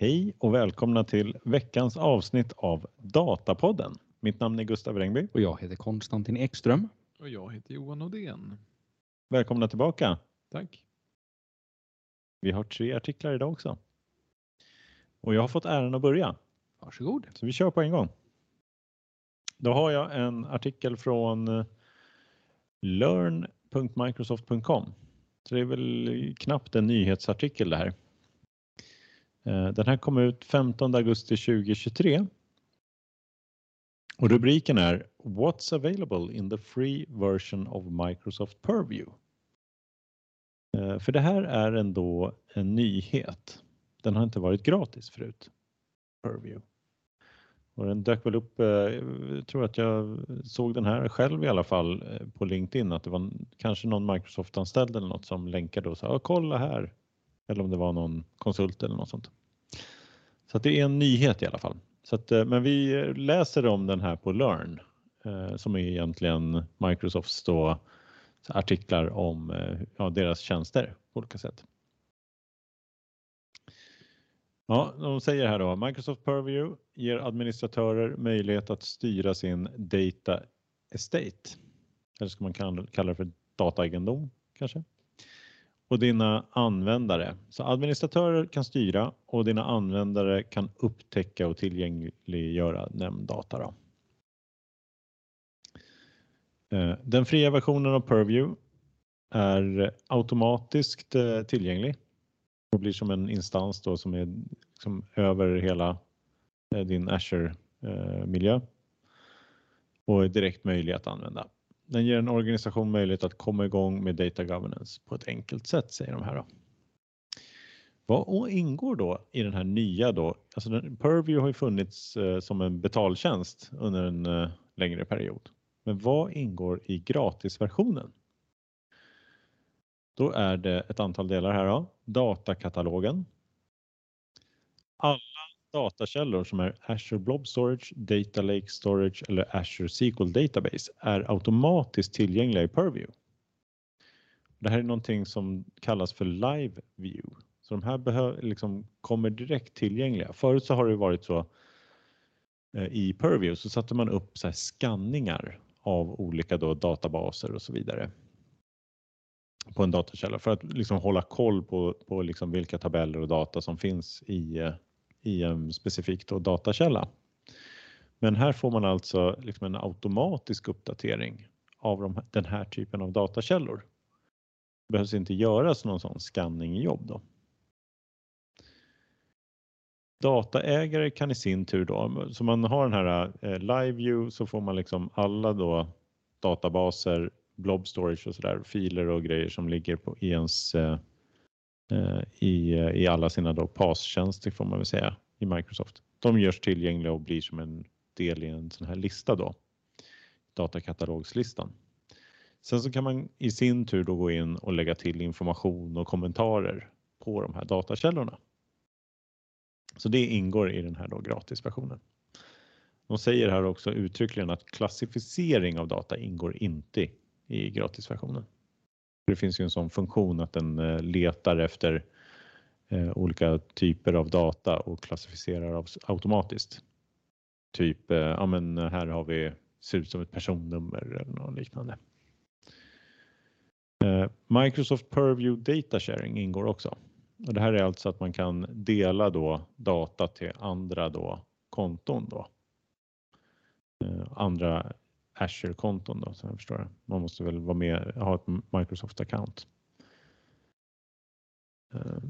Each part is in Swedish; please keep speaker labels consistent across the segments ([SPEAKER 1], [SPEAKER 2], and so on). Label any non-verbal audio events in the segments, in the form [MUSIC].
[SPEAKER 1] Hej och välkomna till veckans avsnitt av Datapodden. Mitt namn är Gustav Rengby.
[SPEAKER 2] Och jag heter Konstantin Ekström.
[SPEAKER 3] Och jag heter Johan Odén.
[SPEAKER 1] Välkomna tillbaka.
[SPEAKER 3] Tack.
[SPEAKER 1] Vi har tre artiklar idag också. Och jag har fått äran att börja.
[SPEAKER 2] Varsågod.
[SPEAKER 1] Så vi kör på en gång. Då har jag en artikel från eh, learn.microsoft.com. Så det är väl knappt en nyhetsartikel det här. Eh, den här kom ut 15 augusti 2023. Och rubriken är What's available in the free version of Microsoft Purview? Eh, för det här är ändå en nyhet. Den har inte varit gratis förut. Purview. Och den dök väl upp, eh, jag tror att jag såg den här själv i alla fall på LinkedIn att det var kanske någon Microsoft-anställd eller något som länkade och sa kolla här. Eller om det var någon konsult eller något sånt. Så det är en nyhet i alla fall. Så att, eh, men vi läser om den här på Learn eh, som är egentligen Microsofts då, artiklar om eh, ja, deras tjänster på olika sätt. Ja, de säger här då Microsoft Purview ger administratörer möjlighet att styra sin data estate. Eller ska man kalla det för dataegendom kanske? Och dina användare. Så administratörer kan styra och dina användare kan upptäcka och tillgängliggöra nämnd data. Då. Eh, den fria versionen av Purview är automatiskt eh, tillgänglig och blir som en instans då som är liksom över hela eh, din Azure-miljö och är direkt möjlig att använda. Den ger en organisation möjlighet att komma igång med data governance på ett enkelt sätt, säger de här. Då. Vad ingår då i den här nya då? Alltså den, Purview har ju funnits eh, som en betaltjänst under en eh, längre period. Men vad ingår i gratisversionen? Då är det ett antal delar här då. Datakatalogen. Alla datakällor som är Azure Blob Storage, Data Lake Storage eller Azure SQL Database är automatiskt tillgängliga i Purview. Det här är någonting som kallas för Live View. Så de här liksom kommer direkt tillgängliga. Förut så har det varit så eh, i Purview så satte man upp så skanningar av olika då databaser och så vidare på en datakälla för att liksom hålla koll på, på liksom vilka tabeller och data som finns i eh, i en specifik då datakälla. Men här får man alltså liksom en automatisk uppdatering av de, den här typen av datakällor. Det behövs inte göras någon sån scanning i jobb då. Dataägare kan i sin tur då, så man har den här eh, live view så får man liksom alla då databaser, blob storage och sådär, filer och grejer som ligger på, i ens Eh, Eh, i, eh, i alla sina då PAS-tjänster får man väl säga i Microsoft. De görs tillgängliga och blir som en del i en sån här lista då, datakatalogslistan. Sen så kan man i sin tur då gå in och lägga till information och kommentarer på de här datakällorna. Så det ingår i den här då gratisversionen. De säger här också uttryckligen att klassificering av data ingår inte i gratisversionen. Det finns ju en sån funktion att den eh, letar efter eh, olika typer av data och klassificerar automatiskt. Typ, eh, ja men här har vi, ser ut som ett personnummer eller något liknande. Microsoft Purview Data Sharing ingår också. Och det här är alltså att man kan dela då data till andra då konton då. Andra Azure-konton då, så jag förstår det. Man måste väl vara med, ha ett Microsoft-account. Eh,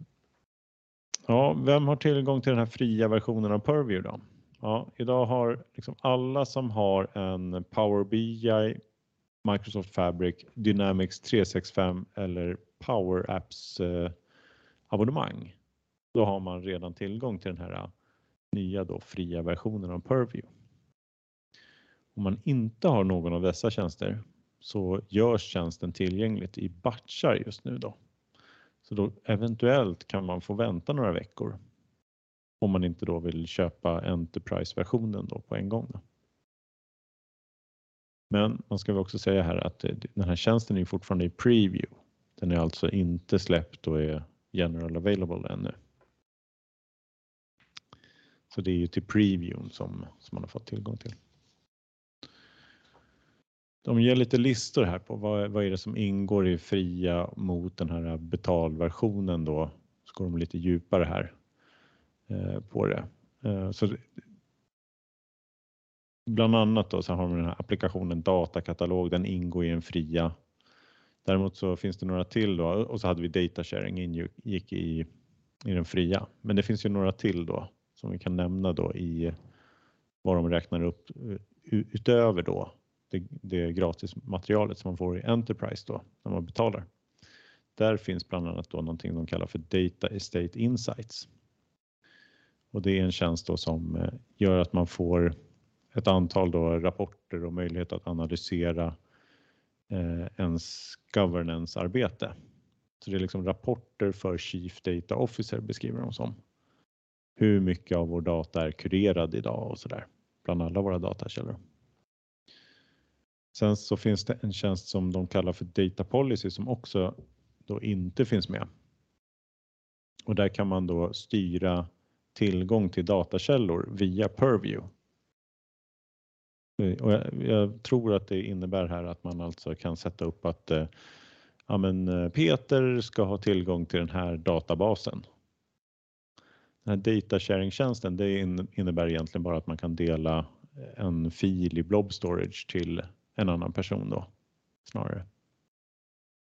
[SPEAKER 1] ja, vem har tillgång till den här fria versionen av Purview då? Ja, idag har liksom alla som har en Power BI, Microsoft Fabric, Dynamics 365 eller Power Apps eh, abonnemang. Då har man redan tillgång till den här eh, nya då fria versionen av Purview. Om man inte har någon av dessa tjänster så görs tjänsten tillgängligt i batchar just nu då. Så då eventuellt kan man få vänta några veckor om man inte då vill köpa Enterprise-versionen då på en gång. Då. Men man ska väl också säga här att den här tjänsten är fortfarande i preview. Den är alltså inte släppt och är general available ännu. Så det är ju till previewn som, som man har fått tillgång till. De ger lite listor här på vad, vad är det som ingår i fria mot den här betalversionen då. Så går de lite djupare här eh, på det. Eh, så bland annat då så har man den här applikationen datakatalog, den ingår i den fria. Däremot så finns det några till då och så hade vi data sharing ingick i, i den fria. Men det finns ju några till då som vi kan nämna då i vad de räknar upp eh, utöver då det, det gratismaterialet som man får i Enterprise då när man betalar. Där finns bland annat då någonting de kallar för Data Estate Insights. Och det är en tjänst då som eh, gör att man får ett antal då rapporter och möjlighet att analysera eh, ens governance-arbete. Så det är liksom rapporter för Chief Data Officer beskriver de som. Hur mycket av vår data är kurerad idag och så där bland alla våra datakällor. Sen så finns det en tjänst som de kallar för Data Policy som också då inte finns med. Och där kan man då styra tillgång till datakällor via Purview. Eh, och jag, jag, tror att det innebär här att man alltså kan sätta upp att eh, ja, men eh, Peter ska ha tillgång till den här databasen. Den här data sharing-tjänsten det innebär egentligen bara att man kan dela en fil i blob storage till en annan person då snarare.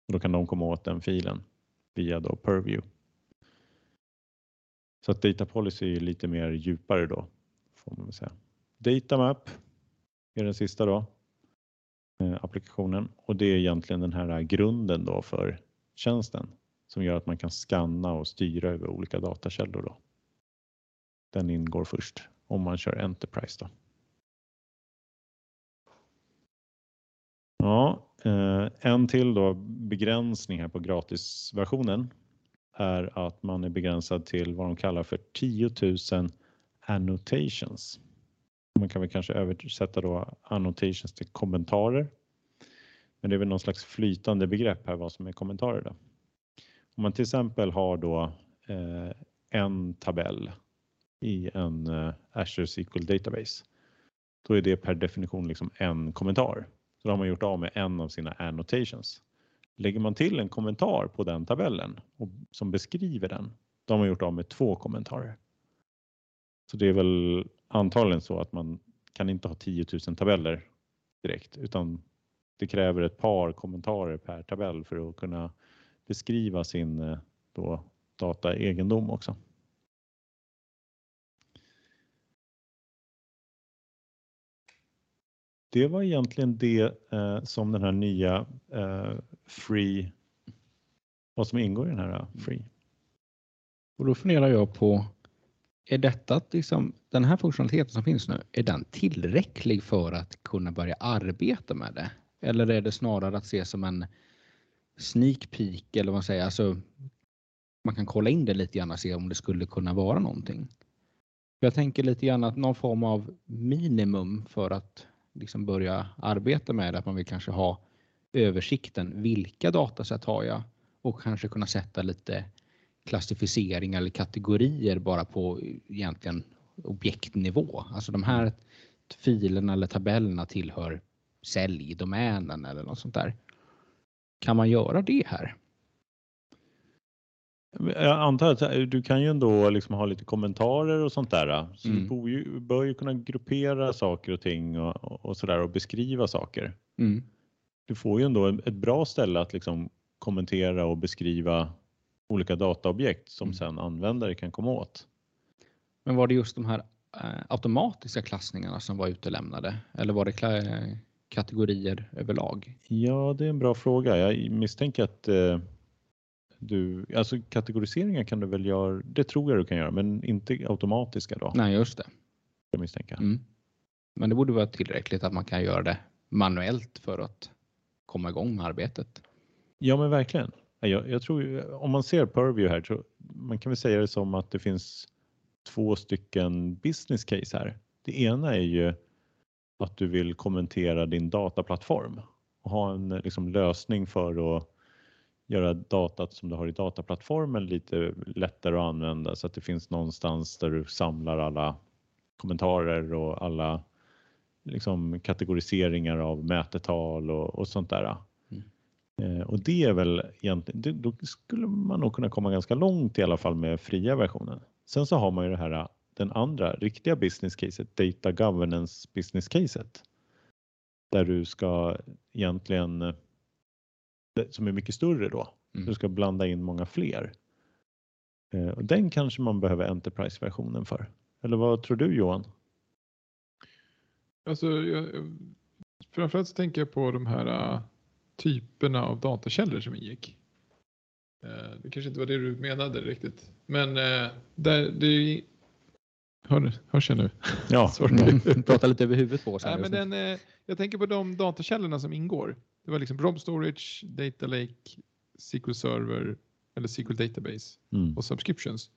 [SPEAKER 1] Och då kan de komma åt den filen via då Purview. Så att Data Policy är lite mer djupare då får man säga. Datamap är den sista då eh, applikationen och det är egentligen den här grunden då för tjänsten som gör att man kan skanna och styra över olika datakällor då. Den ingår först om man kör Enterprise då. Ja, eh, en till då begränsning här på gratisversionen är att man är begränsad till vad de kallar för 10 000 annotations. Man kan väl kanske översätta då annotations till kommentarer. Men det är väl någon slags flytande begrepp här vad som är kommentarer då. Om man till exempel har då eh, en tabell i en eh, Azure SQL Database. Då är det per definition liksom en kommentar. Då har man gjort av med en av sina annotations. Lägger man till en kommentar på den tabellen och, som beskriver den, då har man gjort av med två kommentarer. Så det är väl antagligen så att man kan inte ha 10 000 tabeller direkt utan det kräver ett par kommentarer per tabell för att kunna beskriva sin eh, då, dataegendom också. Det var egentligen det eh, som den här nya eh, Free, vad som ingår i den här eh, Free.
[SPEAKER 2] Och då funderar jag på, är detta liksom, den här funktionaliteten som finns nu, är den tillräcklig för att kunna börja arbeta med det? Eller är det snarare att se som en sneak peek eller vad man säger, alltså man kan kolla in det lite grann och se om det skulle kunna vara någonting. Jag tänker lite grann att någon form av minimum för att liksom börja arbeta med det, att man vill kanske ha översikten. Vilka dataset har jag? Och kanske kunna sätta lite klassificeringar eller kategorier bara på egentligen objektnivå. Alltså de här filerna eller tabellerna tillhör säljdomänen eller något sånt där. Kan man göra det här?
[SPEAKER 1] Jag antar att du kan ju ändå liksom ha lite kommentarer och sånt där. Så mm. du ju, bör ju kunna gruppera saker och ting och, och sådär och beskriva saker. Mm. Du får ju ändå ett bra ställe att liksom kommentera och beskriva olika dataobjekt som mm. sen användare kan komma åt.
[SPEAKER 2] Men var det just de här eh, automatiska klassningarna som var utelämnade eller var det kategorier överlag?
[SPEAKER 1] Ja, det är en bra fråga. Jag misstänker att eh, du, alltså kategoriseringar kan du väl göra, det tror jag du kan göra, men inte automatiska då?
[SPEAKER 2] Nej, just det.
[SPEAKER 1] Jag misstänka.
[SPEAKER 2] Mm. Men det borde vara tillräckligt att man kan göra det manuellt för att komma igång med arbetet.
[SPEAKER 1] Ja, men verkligen. Jag, jag tror om man ser Purview här, så man kan väl säga det som att det finns två stycken business case här. Det ena är ju att du vill kommentera din dataplattform och ha en liksom, lösning för att göra datat som du har i dataplattformen lite lättare att använda så att det finns någonstans där du samlar alla kommentarer och alla liksom, kategoriseringar av mätetal och, och sånt där. Eh, och det är väl egentligen, det, då skulle man nog kunna komma ganska långt i alla fall med fria versionen. Sen så har man ju det här den andra riktiga business caset, data governance business caset. Där du ska egentligen, som är mycket större då,
[SPEAKER 2] Mm.
[SPEAKER 1] du ska blanda in många fler. Eh, Och den kanske man behöver Enterprise-versionen för. Eller vad tror du Johan?
[SPEAKER 3] Alltså, jag, framförallt så tänker jag på de här äh, typerna av datakällor som ingick. Eh, det kanske inte var det du menade riktigt. Men eh, där, det är ju- Hör, hörs jag nu?
[SPEAKER 1] Ja. [LAUGHS]
[SPEAKER 2] Mm. Prata lite över huvudet på oss. här
[SPEAKER 3] Nej, men den, eh, jag tänker på de datakällorna som ingår. Det var liksom Blob Storage, Data Lake, SQL Server eller SQL Database
[SPEAKER 1] mm.
[SPEAKER 3] och subscriptions.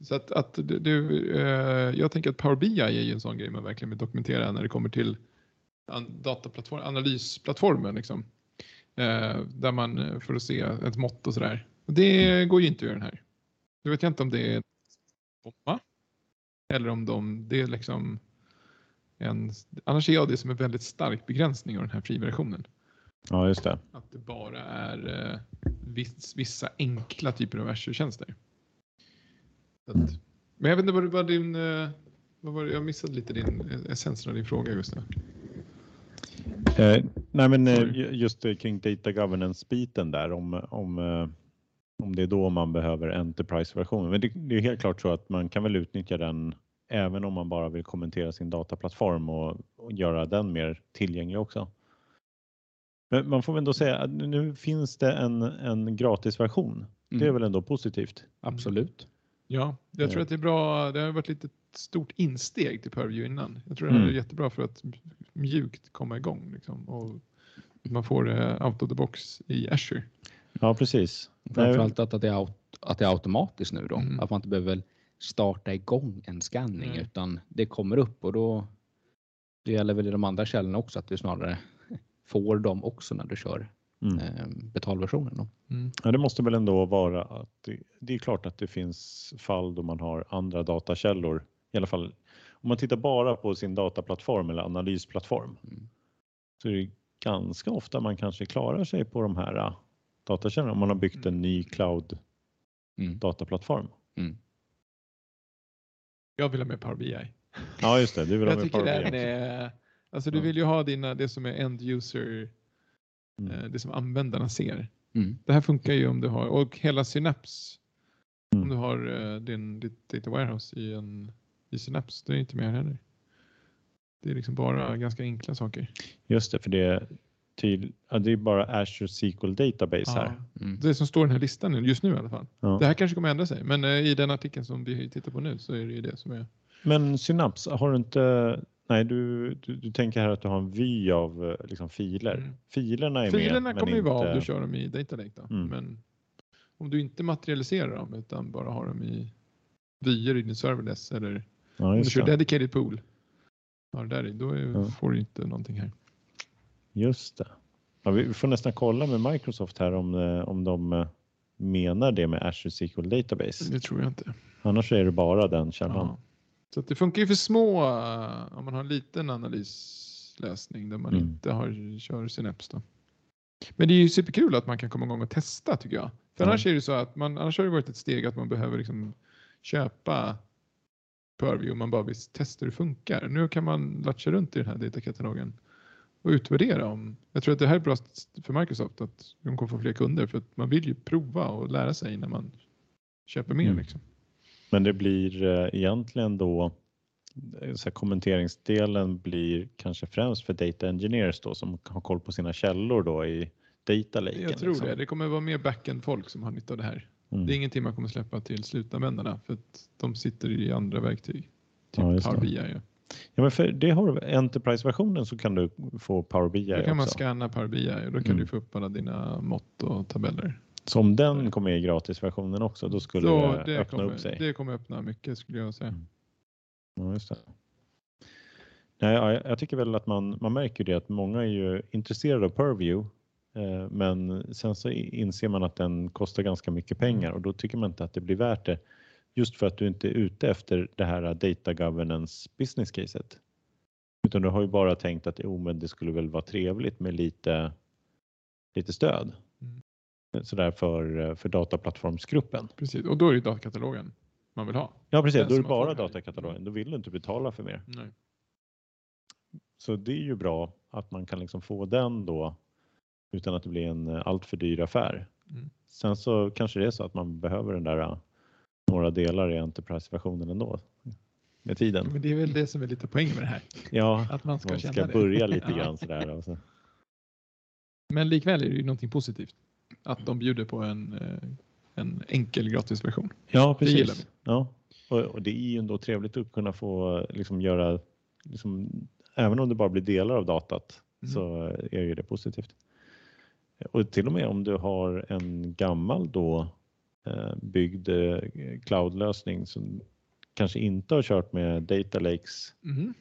[SPEAKER 3] Så att, att det, det, eh, jag tänker att Power BI är ju en sån grej man verkligen vill dokumentera när det kommer till dataplattform, analysplattformen. Liksom. Eh, där man eh, att se ett mått och sådär. Det går ju inte att göra den här. Nu vet jag inte om det är komma eller om de, det är liksom en, annars ser jag det som en väldigt stark begränsning av den här friversionen.
[SPEAKER 1] Ja just det.
[SPEAKER 3] Att det bara är eh, viss, vissa enkla typer av Azure-tjänster. Att- Men jag vet inte vad, vad din... eh, Vad var det? Jag missade lite din eh, essensen av din fråga Gustav.
[SPEAKER 1] Eh, nej men eh, just eh, kring data governance-biten där om, om, om det är då man behöver Enterprise-versionen. Men det, det är helt klart så att man kan väl utnyttja den även om man bara vill kommentera sin dataplattform och, och göra den mer tillgänglig också. Men man får väl ändå säga att nu finns det en, en gratisversion. Det är
[SPEAKER 2] Mm.
[SPEAKER 1] väl ändå positivt.
[SPEAKER 2] Absolut.
[SPEAKER 3] Ja, jag tror att det är bra. Det har varit lite stort insteg till Purview innan. Jag tror det
[SPEAKER 1] Mm.
[SPEAKER 3] är jättebra för att mjukt komma igång liksom, och man får det out of the box i Azure.
[SPEAKER 1] Ja precis.
[SPEAKER 2] Framförallt att, att, det är aut- att det är automatiskt nu då.
[SPEAKER 3] Mm.
[SPEAKER 2] Att man inte behöver starta igång en scanning
[SPEAKER 3] Nej.
[SPEAKER 2] utan det kommer upp och då det gäller väl i de andra källorna också att du snarare får dem också när du kör
[SPEAKER 1] Mm.
[SPEAKER 2] eh, betalversionen. Då.
[SPEAKER 3] Mm.
[SPEAKER 1] Ja, det måste väl ändå vara att det, det är klart att det finns fall då man har andra datakällor. I alla fall om man tittar bara på sin dataplattform eller analysplattform
[SPEAKER 2] Mm.
[SPEAKER 1] så är det ganska ofta man kanske klarar sig på de här äh, datakällorna om man har byggt en ny cloud
[SPEAKER 2] Mm.
[SPEAKER 1] dataplattform.
[SPEAKER 2] Mm.
[SPEAKER 3] Jag vill ha med Power BI.
[SPEAKER 1] Ja just det, du vill ha med Power
[SPEAKER 3] den
[SPEAKER 1] BI.
[SPEAKER 3] är... Alltså du
[SPEAKER 1] Ja.
[SPEAKER 3] vill ju ha dina, det som är end user,
[SPEAKER 1] Mm.
[SPEAKER 3] eh, det som användarna ser.
[SPEAKER 2] Mm.
[SPEAKER 3] Det här funkar ju om du har, och hela Synapse, om
[SPEAKER 1] Mm.
[SPEAKER 3] du har eh, din, ditt data warehouse i, en, i Synapse, det är inte mer heller. Det är liksom bara ganska enkla saker.
[SPEAKER 1] Just det, för det är, till, ja, det är bara Azure SQL Database här.
[SPEAKER 2] Mm.
[SPEAKER 3] Det som står i den här listan just nu i alla fall.
[SPEAKER 1] Ja.
[SPEAKER 3] Det här kanske kommer ändra sig, men eh, i den artikeln som vi tittar på nu så är det ju det som är.
[SPEAKER 1] Men Synapse, har du inte Nej, du, du, du tänker här att du har en vy av eh, liksom, filer.
[SPEAKER 3] Mm.
[SPEAKER 1] Filerna är med.
[SPEAKER 3] Filerna
[SPEAKER 1] men
[SPEAKER 3] kommer ju vara om
[SPEAKER 1] inte-
[SPEAKER 3] du kör dem i Data Lake då.
[SPEAKER 1] Mm.
[SPEAKER 3] Men om du inte materialiserar dem utan bara har dem i vyer i din serverless eller
[SPEAKER 1] Ja,
[SPEAKER 3] om du kör
[SPEAKER 1] det.
[SPEAKER 3] dedicated pool. Ja, det där då är,
[SPEAKER 1] Ja.
[SPEAKER 3] får du inte någonting här.
[SPEAKER 1] Just det. Ja, vi får nästan kolla med Microsoft här om, eh, om de eh, menar det med Azure SQL Database.
[SPEAKER 3] Det tror jag inte.
[SPEAKER 1] Annars är det bara den källan.
[SPEAKER 3] Så det funkar ju för små eh, om man har en liten analyslösning där man
[SPEAKER 1] Mm.
[SPEAKER 3] inte har, kör Synapse. Då. Men det är ju superkul att man kan komma igång och testa tycker jag. För
[SPEAKER 1] Ja.
[SPEAKER 3] annars är det så att man, annars har det varit ett steg att man behöver liksom köpa Purview och man bara vill testa hur det funkar. Nu kan man latcha runt i den här datakatalogen och utvärdera om. Jag tror att det här är bra för Microsoft att de kommer få fler kunder för att man vill ju prova och lära sig när man köper mer.
[SPEAKER 1] Mm.
[SPEAKER 3] Liksom.
[SPEAKER 1] Men det blir eh, egentligen då eh, så kommenteringsdelen blir kanske främst för data engineers då som har koll på sina källor då i data lake.
[SPEAKER 3] Jag tror det. Det kommer vara mer backend folk som har nytta av det här.
[SPEAKER 1] Mm.
[SPEAKER 3] Det är ingenting man kommer släppa till slutanvändarna för att de sitter i andra verktyg. Typ
[SPEAKER 1] Ja,
[SPEAKER 3] Power. BI. Ja.
[SPEAKER 1] Ja, men för det har Enterprise-versionen så kan du få Power BI
[SPEAKER 3] Då kan man
[SPEAKER 1] också.
[SPEAKER 3] scanna Power BI och då kan
[SPEAKER 1] Mm.
[SPEAKER 3] du få upp alla dina mått och tabeller.
[SPEAKER 1] Så om den kommer i gratisversionen också då skulle
[SPEAKER 3] Så
[SPEAKER 1] det,
[SPEAKER 3] det,
[SPEAKER 1] öppna
[SPEAKER 3] kommer,
[SPEAKER 1] upp sig.
[SPEAKER 3] det kommer öppna mycket skulle jag säga.
[SPEAKER 1] Mm. Ja, just det. Nej, ja, jag- jag tycker väl att man, man märker det att många är ju intresserade av Purview eh, men sen så inser man att den kostar ganska mycket pengar och då tycker man inte att det blir värt det. Just för att du inte är ute efter det här data governance business caset. Utan du har ju bara tänkt att oh, men det skulle väl vara trevligt med lite, lite stöd. Sådär för, för dataplattformsgruppen.
[SPEAKER 3] Precis, och då är det datakatalogen man vill ha.
[SPEAKER 1] Ja precis,
[SPEAKER 3] Den
[SPEAKER 1] då är det bara datakatalogen. Då vill du inte betala för mer.
[SPEAKER 3] Nej.
[SPEAKER 1] Så det är ju bra att man kan liksom få den då utan att det blir en eh, alltför dyr affär.
[SPEAKER 3] Mm.
[SPEAKER 1] Sen så kanske det är så att man behöver den där eh, några delar i Enterprise-versionen ändå med tiden.
[SPEAKER 3] Men det är väl det som är lite poängen med det här.
[SPEAKER 1] Ja,
[SPEAKER 3] Att man ska
[SPEAKER 1] man ska
[SPEAKER 3] det.
[SPEAKER 1] börja lite [LAUGHS]
[SPEAKER 3] Ja.
[SPEAKER 1] grann sådär. Så.
[SPEAKER 3] Men likväl är det ju någonting positivt. Att de bjuder på en, eh, en enkel gratisversion.
[SPEAKER 1] Ja,
[SPEAKER 3] Det
[SPEAKER 1] precis. Ja. Och, och det är ju ändå trevligt att kunna få liksom göra, liksom, även om det bara blir delar av datat
[SPEAKER 3] Mm.
[SPEAKER 1] så är ju det positivt. Och till och med om du har en gammal då eh, byggd eh, cloudlösning som kanske inte har kört med data lakes
[SPEAKER 3] Mhm.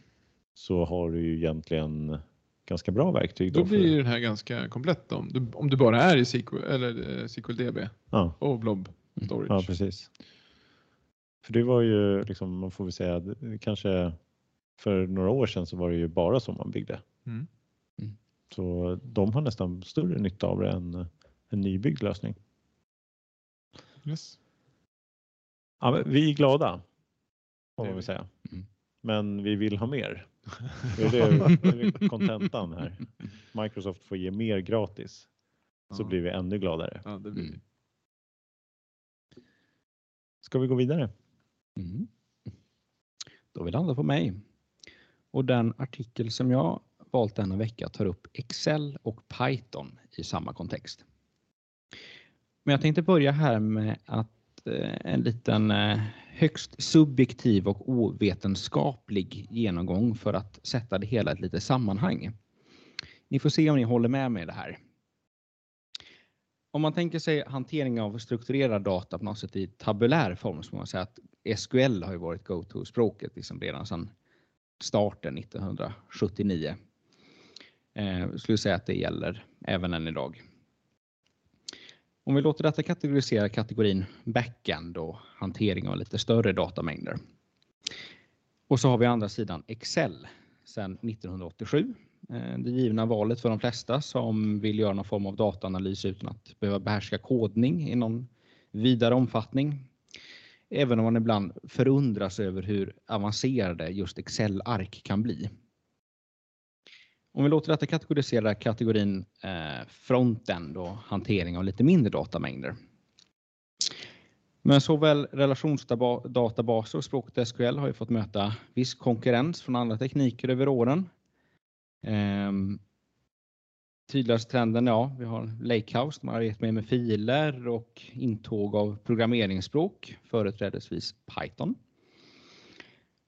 [SPEAKER 1] så har du ju egentligen ganska bra verktyg. Då
[SPEAKER 3] Då
[SPEAKER 1] för-
[SPEAKER 3] blir ju den här ganska komplett om du, om du bara är i SQL, eller eh, SQLDB
[SPEAKER 1] ja.
[SPEAKER 3] och Blob Storage.
[SPEAKER 1] Ja, precis. För det var ju, liksom, man får väl säga, kanske för några år sedan så var det ju bara så man byggde.
[SPEAKER 3] Mm.
[SPEAKER 2] Mm.
[SPEAKER 1] Så de har nästan större nytta av det än en nybyggd lösning.
[SPEAKER 3] Yes.
[SPEAKER 1] Ja, men vi är glada, får man väl
[SPEAKER 3] vi.
[SPEAKER 1] säga.
[SPEAKER 2] Mm.
[SPEAKER 1] Men vi vill ha mer. Det är det, kontentan här. Microsoft får ge mer gratis så
[SPEAKER 3] Ja.
[SPEAKER 1] blir vi ännu gladare.
[SPEAKER 3] Ja, det blir
[SPEAKER 2] Mm.
[SPEAKER 1] Ska vi gå vidare?
[SPEAKER 2] Mm. Då vill landa på mig. Och den artikel som jag valt denna vecka tar upp Excel och Python i samma kontext. Men jag tänkte börja här med att eh, en liten eh, högst subjektiv och ovetenskaplig genomgång för att sätta det hela i ett litet sammanhang. Ni får se om ni håller med mig i det här. Om man tänker sig hantering av strukturerad data på något sätt i tabulär form så får man säga att SQL har ju varit go-to-språket liksom redan sedan starten 1979. Eh, jag skulle säga att det gäller även än idag. Om vi låter detta kategorisera kategorin backend och hantering av lite större datamängder. Och så har vi andra sidan Excel sedan 1987. Eh, det givna valet för de flesta som vill göra någon form av dataanalys utan att behöva behärska kodning i någon vidare omfattning. Även om man ibland förundras över hur avancerade just Excel-ark kan bli. Om vi låter detta kategorisera kategorin eh, frontend och hantering av lite mindre datamängder. Men såväl relationsdatabaser och språket SQL har ju fått möta viss konkurrens från andra tekniker över åren. Ehm, tydligaste trenden, ja, vi har Lakehouse, de har arbetat mer med filer och intåg av programmeringsspråk, företrädesvis Python.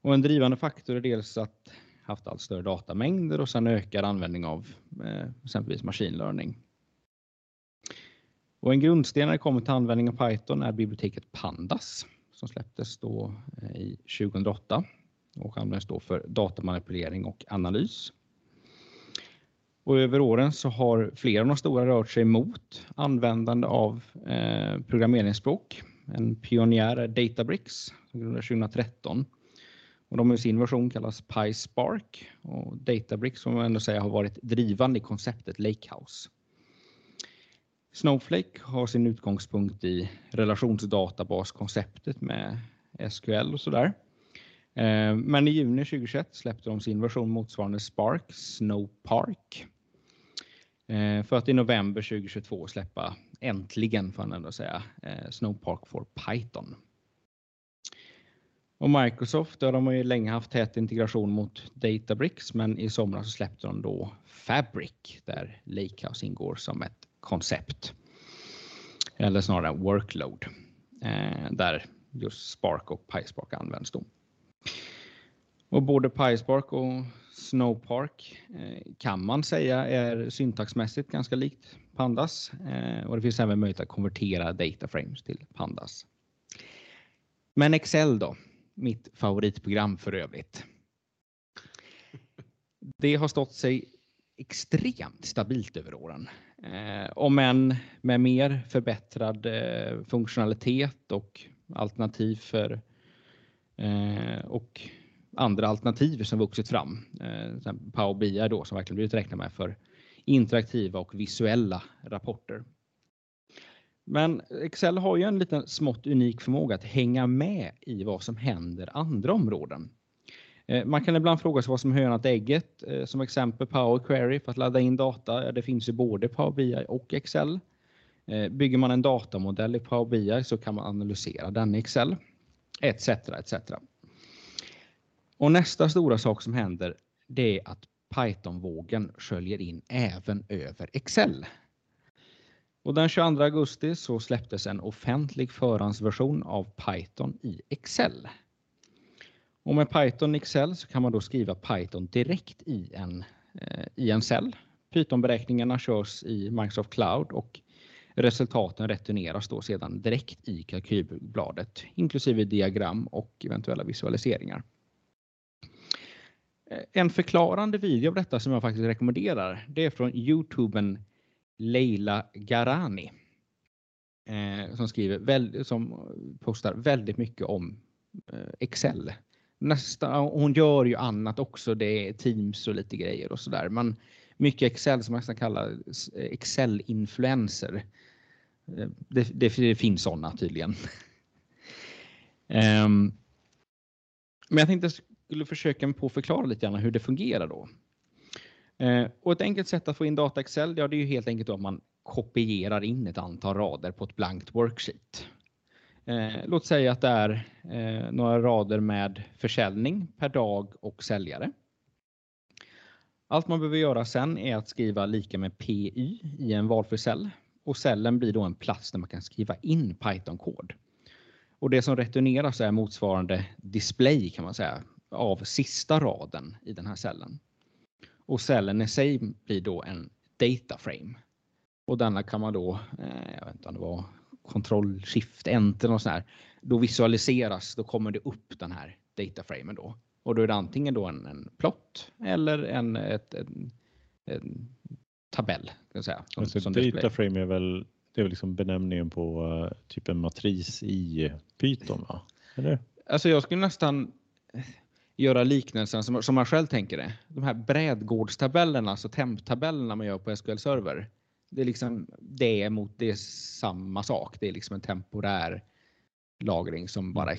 [SPEAKER 2] Och en drivande faktor är dels att haft allt större datamängder och sen ökad användning av eh, exempelvis machine learning. Och en grundsten när det kommer till användning av Python är biblioteket Pandas som släpptes då eh, i 2008 och används då för datamanipulering och analys. Och över åren så har flera av de stora rört sig mot användande av eh, programmeringsspråk. En pionjär är Databricks som grundades 2013. Och de i sin version kallas PySpark och Databricks som man ändå säga har varit drivande i konceptet Lakehouse. Snowflake har sin utgångspunkt i relationsdatabaskonceptet med SQL och sådär. Eh, men i juni 2021 släppte de sin version motsvarande Spark, Snowpark. Eh, för att i november 2022 släppa, äntligen får man ändå säga, eh, Snowpark for Python. Och Microsoft, där de har ju länge haft tät integration mot Databricks, men i somras så släppte de då Fabric där Lakehouse ingår som ett koncept. Eller snarare workload, eh, där just Spark och PySpark används då. Och både PySpark och Snowpark eh, kan man säga är syntaxmässigt ganska likt Pandas eh, och det finns även möjlighet att konvertera dataframes till Pandas. Men Excel då, mitt favoritprogram för övrigt. Det har stått sig extremt stabilt över åren. Eh, om än med mer förbättrad eh, funktionalitet och alternativ för eh, och andra alternativ som vuxit fram. Eh, Power BI då som verkligen blivit räknat med för interaktiva och visuella rapporter. Men Excel har ju en liten smått unik förmåga att hänga med i vad som händer andra områden. Eh, man kan ibland fråga sig vad som är ägget. Eh, som exempel Power Query för att ladda in data. Det finns ju både Power BI och Excel. Eh, bygger man en datamodell i Power BI så kan man analysera den i Excel. Etc. etc. Och nästa stora sak som händer det är att Python-vågen sköljer in även över Excel. Och den 22 augusti så släpptes en offentlig förhandsversion av Python i Excel. Och med Python Excel så kan man då skriva Python direkt i en, eh, i en cell. Python-beräkningarna körs i Microsoft Cloud och resultaten returneras då sedan direkt i kalkylbladet, inklusive diagram och eventuella visualiseringar. Eh, en förklarande video av detta som jag faktiskt rekommenderar, det är från Youtuben Leila Garani. Eh, som skriver, som postar väldigt mycket om eh, Excel nästa, hon gör ju annat också. Det är Teams och lite grejer och sådär. Men mycket Excel som man nästan kallar eh, Excel-influencer. Eh, det, det, det, finns sådana tydligen. [LAUGHS] Ehm, men jag tänkte jag skulle försöka på förklara lite grann hur det fungerar då. Eh, och ett enkelt sätt att få in data i Excel, ja, det är ju helt enkelt att man kopierar in ett antal rader på ett blankt worksheet. Eh, låt säga att det är eh, några rader med försäljning per dag och säljare. Allt man behöver göra sen är att skriva lika med PY i en valfri cell och cellen blir då en plats där man kan skriva in Python-kod. Och det som returneras är motsvarande display kan man säga av sista raden i den här cellen. Och cellen i sig blir då en data frame. Och denna kan man då, eh, jag vet inte om det var Ctrl Shift Enter och så här. Då visualiseras, då kommer det upp den här dataframen då. Och då är det antingen då en, en plott eller en, ett, en, en tabell. Kan säga,
[SPEAKER 1] som, alltså, som dataframe är väl, det är väl liksom benämningen på uh, typ en matris i Python va? Eller?
[SPEAKER 2] Alltså jag skulle nästan göra liknelsen som, som man själv tänker det. De här brädgårdstabellerna, alltså temptabellerna man gör på SQL Server det är liksom det mot det är samma sak. Det är liksom en temporär lagring som bara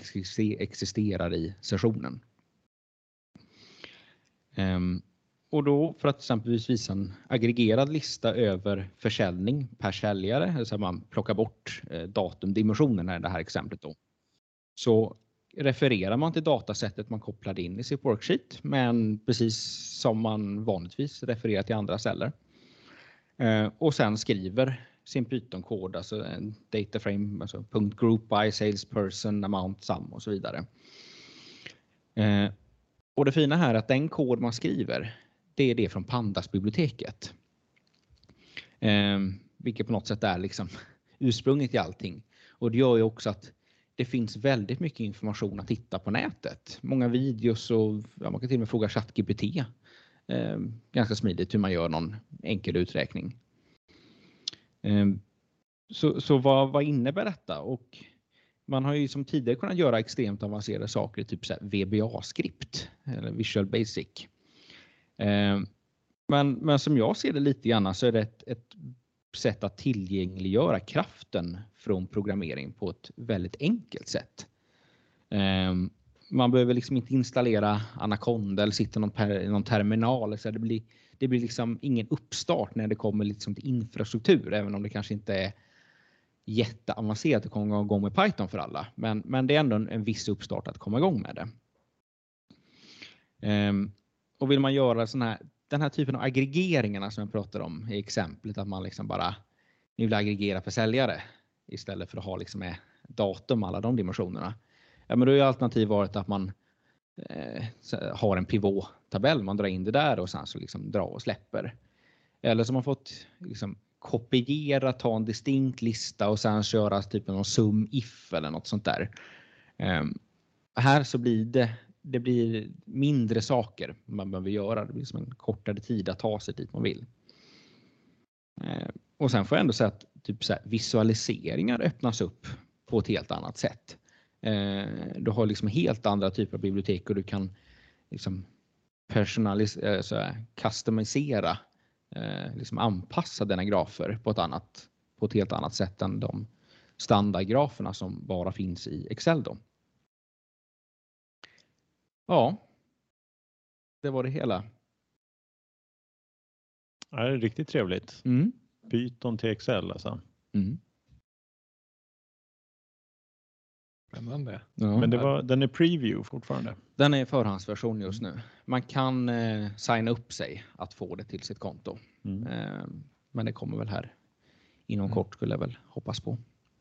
[SPEAKER 2] existerar i sessionen. Um, och då för att exempelvis visa en aggregerad lista över försäljning per säljare, alltså man plockar bort eh, i det här exemplet då. Så refererar man till datasättet man kopplade in i sitt worksheet, men precis som man vanligtvis refererar till andra celler. Eh, och sen skriver sin Python-kod, alltså en data frame, alltså .group by salesperson, amount, sum och så vidare. Eh, och det fina här är att den kod man skriver, det är det från Pandas-biblioteket. Eh, vilket på något sätt är liksom [LAUGHS] ursprunget i allting. Och det gör ju också att det finns väldigt mycket information att hitta på nätet. Många videos och ja, man kan till och med fråga ChatGPT eh, ganska smidigt hur man gör någon enkel uträkning. Eh, så så vad, vad innebär detta? Och man har ju som tidigare kunnat göra extremt avancerade saker, typ så VBA-skript eller Visual Basic. Eh, men, men som jag ser det lite grann så är det ett, ett sätt att tillgängliggöra kraften från programmering på ett väldigt enkelt sätt. Ehm, man behöver liksom inte installera Anaconda eller sitta i någon terminal. Så det, blir, det blir liksom ingen uppstart när det kommer liksom till infrastruktur, även om det kanske inte är jätteavancerat att komma igång med Python för alla. Men, men det är ändå en, en viss uppstart att komma igång med det. Um, och vill man göra sån här, den här typen av aggregeringarna som jag pratade om i exemplet, att man liksom bara ni vill aggregera för säljare istället för att ha liksom med datum alla de dimensionerna Ja, men då är alternativ varit att man eh, har en pivot-tabell, man drar in det där och sen så liksom drar och släpper. Eller så har man fått liksom kopiera, ta en distinkt lista och sen köra typ någon sum if eller något sånt där. Eh, här så blir det, det blir mindre saker man behöver göra. Det blir som en kortare tid att ta sig dit man vill. Eh, och sen får jag ändå säga att typ så visualiseringar öppnas upp på ett helt annat sätt. Eh, du har liksom helt andra typer av bibliotek och du kan liksom personalisera, eh, så här, customisera, eh, liksom anpassa dina grafer på ett, annat, på ett helt annat sätt än de standardgraferna som bara finns i Excel. Då. Ja, det var det hela.
[SPEAKER 1] Ja, det är riktigt trevligt.
[SPEAKER 2] Mm.
[SPEAKER 1] Python till Excel alltså.
[SPEAKER 2] Mm.
[SPEAKER 3] Spännande.
[SPEAKER 2] Ja.
[SPEAKER 1] Men det var, den är preview fortfarande.
[SPEAKER 2] Den är förhandsversion just nu. Man kan eh, signa upp sig att få det till sitt konto.
[SPEAKER 1] Mm.
[SPEAKER 2] Eh, men det kommer väl här inom
[SPEAKER 3] Mm.
[SPEAKER 2] kort skulle jag väl hoppas på.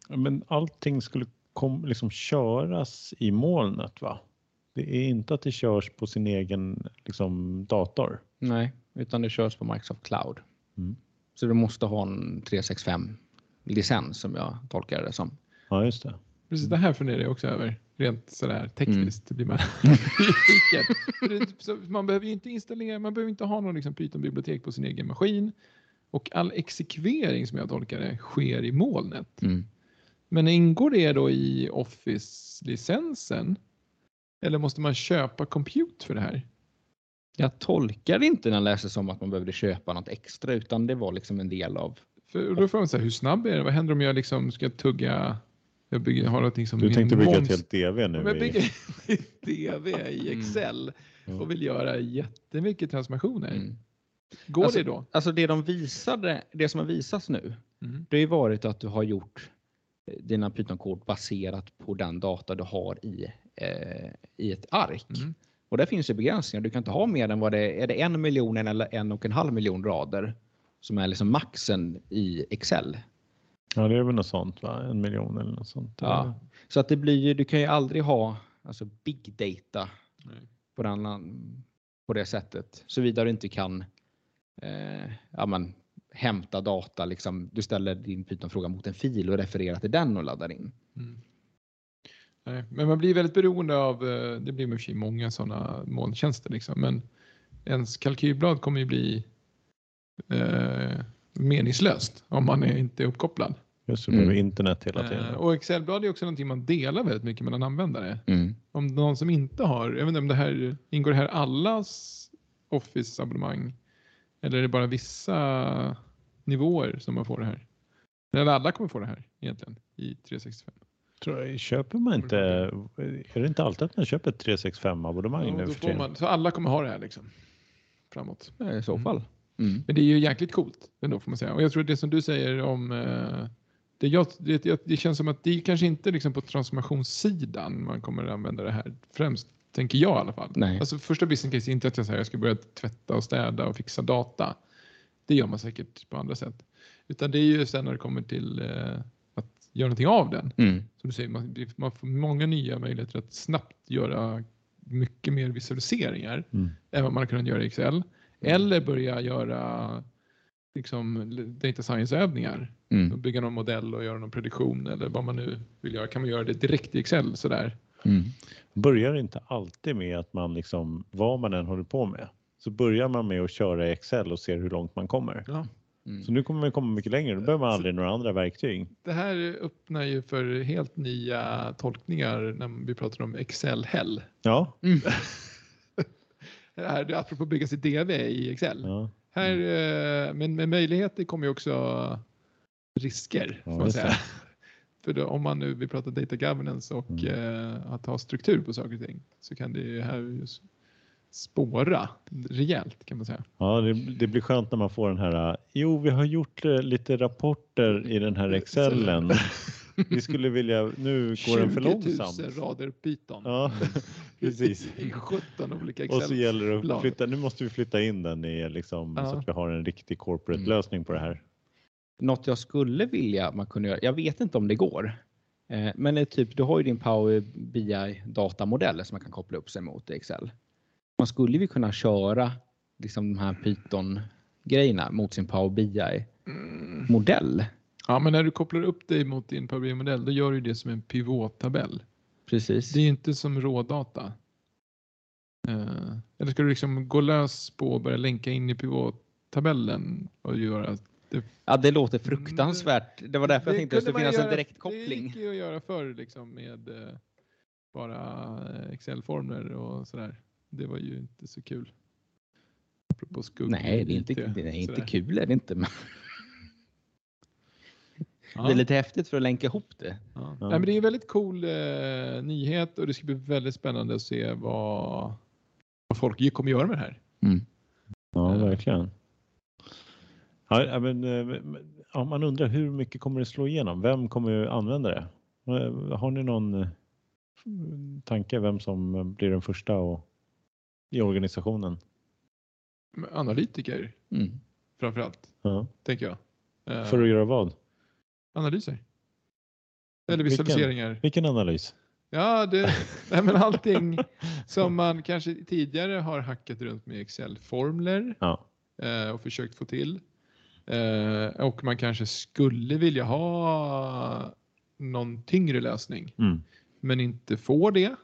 [SPEAKER 1] Men allting skulle kom, liksom köras i molnet va? Det är inte att det körs på sin egen liksom, dator.
[SPEAKER 2] Nej, utan det körs på Microsoft Cloud.
[SPEAKER 1] Mm.
[SPEAKER 2] Så du måste ha en 365 licens som jag tolkar det som.
[SPEAKER 1] Ja, just det.
[SPEAKER 3] Precis det här funderar jag också över. Rent sådär tekniskt blir man [LAUGHS]
[SPEAKER 2] Mm.
[SPEAKER 3] nyfiken. Så Man behöver ju inte installera, man behöver inte ha någon liksom Python-bibliotek på sin egen maskin. Och all exekvering som jag tolkar det sker i molnet.
[SPEAKER 2] Mm.
[SPEAKER 3] Men ingår det då i Office-licensen? Eller måste man köpa compute för det här?
[SPEAKER 2] Jag tolkar inte när jag läser som att man behövde köpa något extra utan det var liksom en del av.
[SPEAKER 3] För, då får man säga, hur snabb är det? Vad händer om jag liksom ska tugga, jag bygger, har någonting som
[SPEAKER 1] Du tänkte bygga ett helt DV nu.
[SPEAKER 3] jag bygger ett DV i
[SPEAKER 2] Mm.
[SPEAKER 3] Excel
[SPEAKER 1] Ja.
[SPEAKER 3] och vill göra jättemycket transformationer.
[SPEAKER 2] Mm.
[SPEAKER 3] Går
[SPEAKER 2] Alltså-
[SPEAKER 3] det då?
[SPEAKER 2] Alltså det de visade, det som har visats nu,
[SPEAKER 3] Mm.
[SPEAKER 2] det har ju varit att du har gjort eh, dina Python-kod baserat på den data du har i, eh, i ett ark.
[SPEAKER 3] Mm.
[SPEAKER 2] Och där finns ju begränsningar. Du kan inte ha mer än vad det är. Är det en miljon eller en och en halv miljon rader som är liksom maxen i Excel?
[SPEAKER 1] ja, det är väl något sånt va? En miljon eller något sånt.
[SPEAKER 2] Ja. Så att det blir ju, du kan ju aldrig ha alltså big data
[SPEAKER 3] Nej.
[SPEAKER 2] på, den, på det sättet. Såvida du inte kan eh, ja, men, hämta data. Liksom, du ställer din Python-fråga mot en fil och refererar till den och laddar in.
[SPEAKER 3] Mm. Nej, men man blir väldigt beroende av, eh, det blir med sig många sådana molntjänster liksom, men ens kalkylblad kommer ju bli eh, meningslöst om man är inte är uppkopplad.
[SPEAKER 1] Just det,
[SPEAKER 2] Mm.
[SPEAKER 1] internet hela tiden.
[SPEAKER 3] Eh, och Excelblad är också någonting man delar väldigt mycket mellan användare.
[SPEAKER 2] Mm.
[SPEAKER 3] Om någon som inte har, jag vet inte om det här, ingår det här allas Office-abonnemang? Eller är det bara vissa nivåer som man får det här? Eller alla kommer få det här egentligen i 365.
[SPEAKER 1] Tror jag, köper man inte, är det inte alltid att man köper ett 365 abonnemang
[SPEAKER 3] Ja,
[SPEAKER 1] nu för
[SPEAKER 3] man, så alla kommer ha det här liksom. Framåt.
[SPEAKER 2] I så
[SPEAKER 3] Mm.
[SPEAKER 2] fall. Mm.
[SPEAKER 3] Men det är ju jäkligt coolt ändå får man säga. Och jag tror det som du säger om eh, det, jag, det, det- det känns som att det är kanske inte liksom på transformationssidan man kommer att använda det här främst. Tänker jag i alla fall.
[SPEAKER 2] Nej.
[SPEAKER 3] Alltså första business case är inte att jag säger jag ska börja tvätta och städa och fixa data. Det gör man säkert på andra sätt. Utan det är ju sen när det kommer till eh, göra någonting av den.
[SPEAKER 2] Mm.
[SPEAKER 3] Som du säger, man, man får många nya möjligheter att snabbt göra mycket mer visualiseringar
[SPEAKER 1] Mm.
[SPEAKER 3] än vad man har kunnat göra i Excel. Eller börja göra liksom, data science-övningar.
[SPEAKER 2] Mm.
[SPEAKER 3] Bygga någon modell och göra någon prediktion eller vad man nu vill göra. Kan man göra det direkt i Excel sådär?
[SPEAKER 2] Mm.
[SPEAKER 1] Börjar inte alltid med att man liksom, vad man än håller på med, så börjar man med att köra i Excel och ser hur långt man kommer.
[SPEAKER 3] Ja.
[SPEAKER 2] Mm.
[SPEAKER 1] Så nu kommer man komma mycket längre, då behöver man aldrig några andra verktyg.
[SPEAKER 3] Det här öppnar ju för helt nya tolkningar när vi pratar om Excel-hell.
[SPEAKER 1] Ja,
[SPEAKER 3] Det [LAUGHS] här, det är apropå att bygga sitt DV i Excel.
[SPEAKER 1] ja.
[SPEAKER 3] Här, eh, men med möjligheter kommer ju också risker.
[SPEAKER 1] Ja,
[SPEAKER 3] man säga. [LAUGHS] För då, om man nu vill prata data governance och
[SPEAKER 1] Mm.
[SPEAKER 3] eh, att ha struktur på saker och ting så kan det ju här spåra rejält kan man säga.
[SPEAKER 1] ja det, det blir skönt när man får den här, jo vi har gjort eh, lite rapporter i den här Excelen. Vi skulle vilja, nu går den för
[SPEAKER 3] 20 000
[SPEAKER 1] långsamt.
[SPEAKER 3] rader Python.
[SPEAKER 1] Ja, [LAUGHS] precis.
[SPEAKER 3] I 17 olika
[SPEAKER 1] Och så
[SPEAKER 3] Excel.
[SPEAKER 1] gäller det att flytta, nu måste vi flytta in den i liksom,
[SPEAKER 3] Ja.
[SPEAKER 1] så att vi har en riktig corporate
[SPEAKER 2] Mm.
[SPEAKER 1] lösning på det här.
[SPEAKER 2] Något jag skulle vilja man kunde göra, jag vet inte om det går. Eh, men det är typ, du har ju din Power BI datamodell som man kan koppla upp sig mot i Excel. Man skulle ju kunna köra liksom de här Python grejerna mot sin Power BI
[SPEAKER 3] Mm. Ja, men när du kopplar upp dig mot din Power BI-modell då gör du det som en pivottabell.
[SPEAKER 2] Precis.
[SPEAKER 3] Det är inte som rådata. Eh, eller ska du liksom gå lös på och börja länka in i pivottabellen och göra
[SPEAKER 2] Ja, det låter fruktansvärt. Det var därför jag tänkte att det skulle finnas en
[SPEAKER 3] göra-
[SPEAKER 2] direkt
[SPEAKER 3] Det
[SPEAKER 2] koppling.
[SPEAKER 3] gick ju att göra förr liksom med, eh, bara eh, Excel-formler och sådär. Det var ju inte så kul. Apropå skugg
[SPEAKER 2] Nej, det är inte, det är inte
[SPEAKER 3] sådär.
[SPEAKER 2] kul är det inte. Men
[SPEAKER 3] Ja.
[SPEAKER 2] det är lite häftigt för att länka ihop det.
[SPEAKER 3] Ja.
[SPEAKER 1] Ja.
[SPEAKER 3] Nej, men det är en väldigt cool eh, nyhet och det ska bli väldigt spännande att se vad, vad folk kommer göra med det här.
[SPEAKER 1] Ja,
[SPEAKER 3] Eh.
[SPEAKER 1] verkligen. Ja, men, eh, ja, man undrar hur mycket kommer det slå igenom? Vem kommer använda det? Eh, Har ni någon tanke vem som blir den första och, i organisationen?
[SPEAKER 3] Men Analytiker
[SPEAKER 2] Mm.
[SPEAKER 3] framför allt,
[SPEAKER 1] Ja.
[SPEAKER 3] tänker jag. Eh,
[SPEAKER 1] För att göra vad?
[SPEAKER 3] Analyser. Eller
[SPEAKER 1] Vilken?
[SPEAKER 3] visualiseringar.
[SPEAKER 1] Vilken analys?
[SPEAKER 3] Ja, det, nej, men allting [LAUGHS] som man kanske tidigare har hackat runt med Excel-formler
[SPEAKER 1] Ja.
[SPEAKER 3] eh, och försökt få till. Eh, och man kanske skulle vilja ha någon tyngre lösning
[SPEAKER 1] Mm.
[SPEAKER 3] men inte får det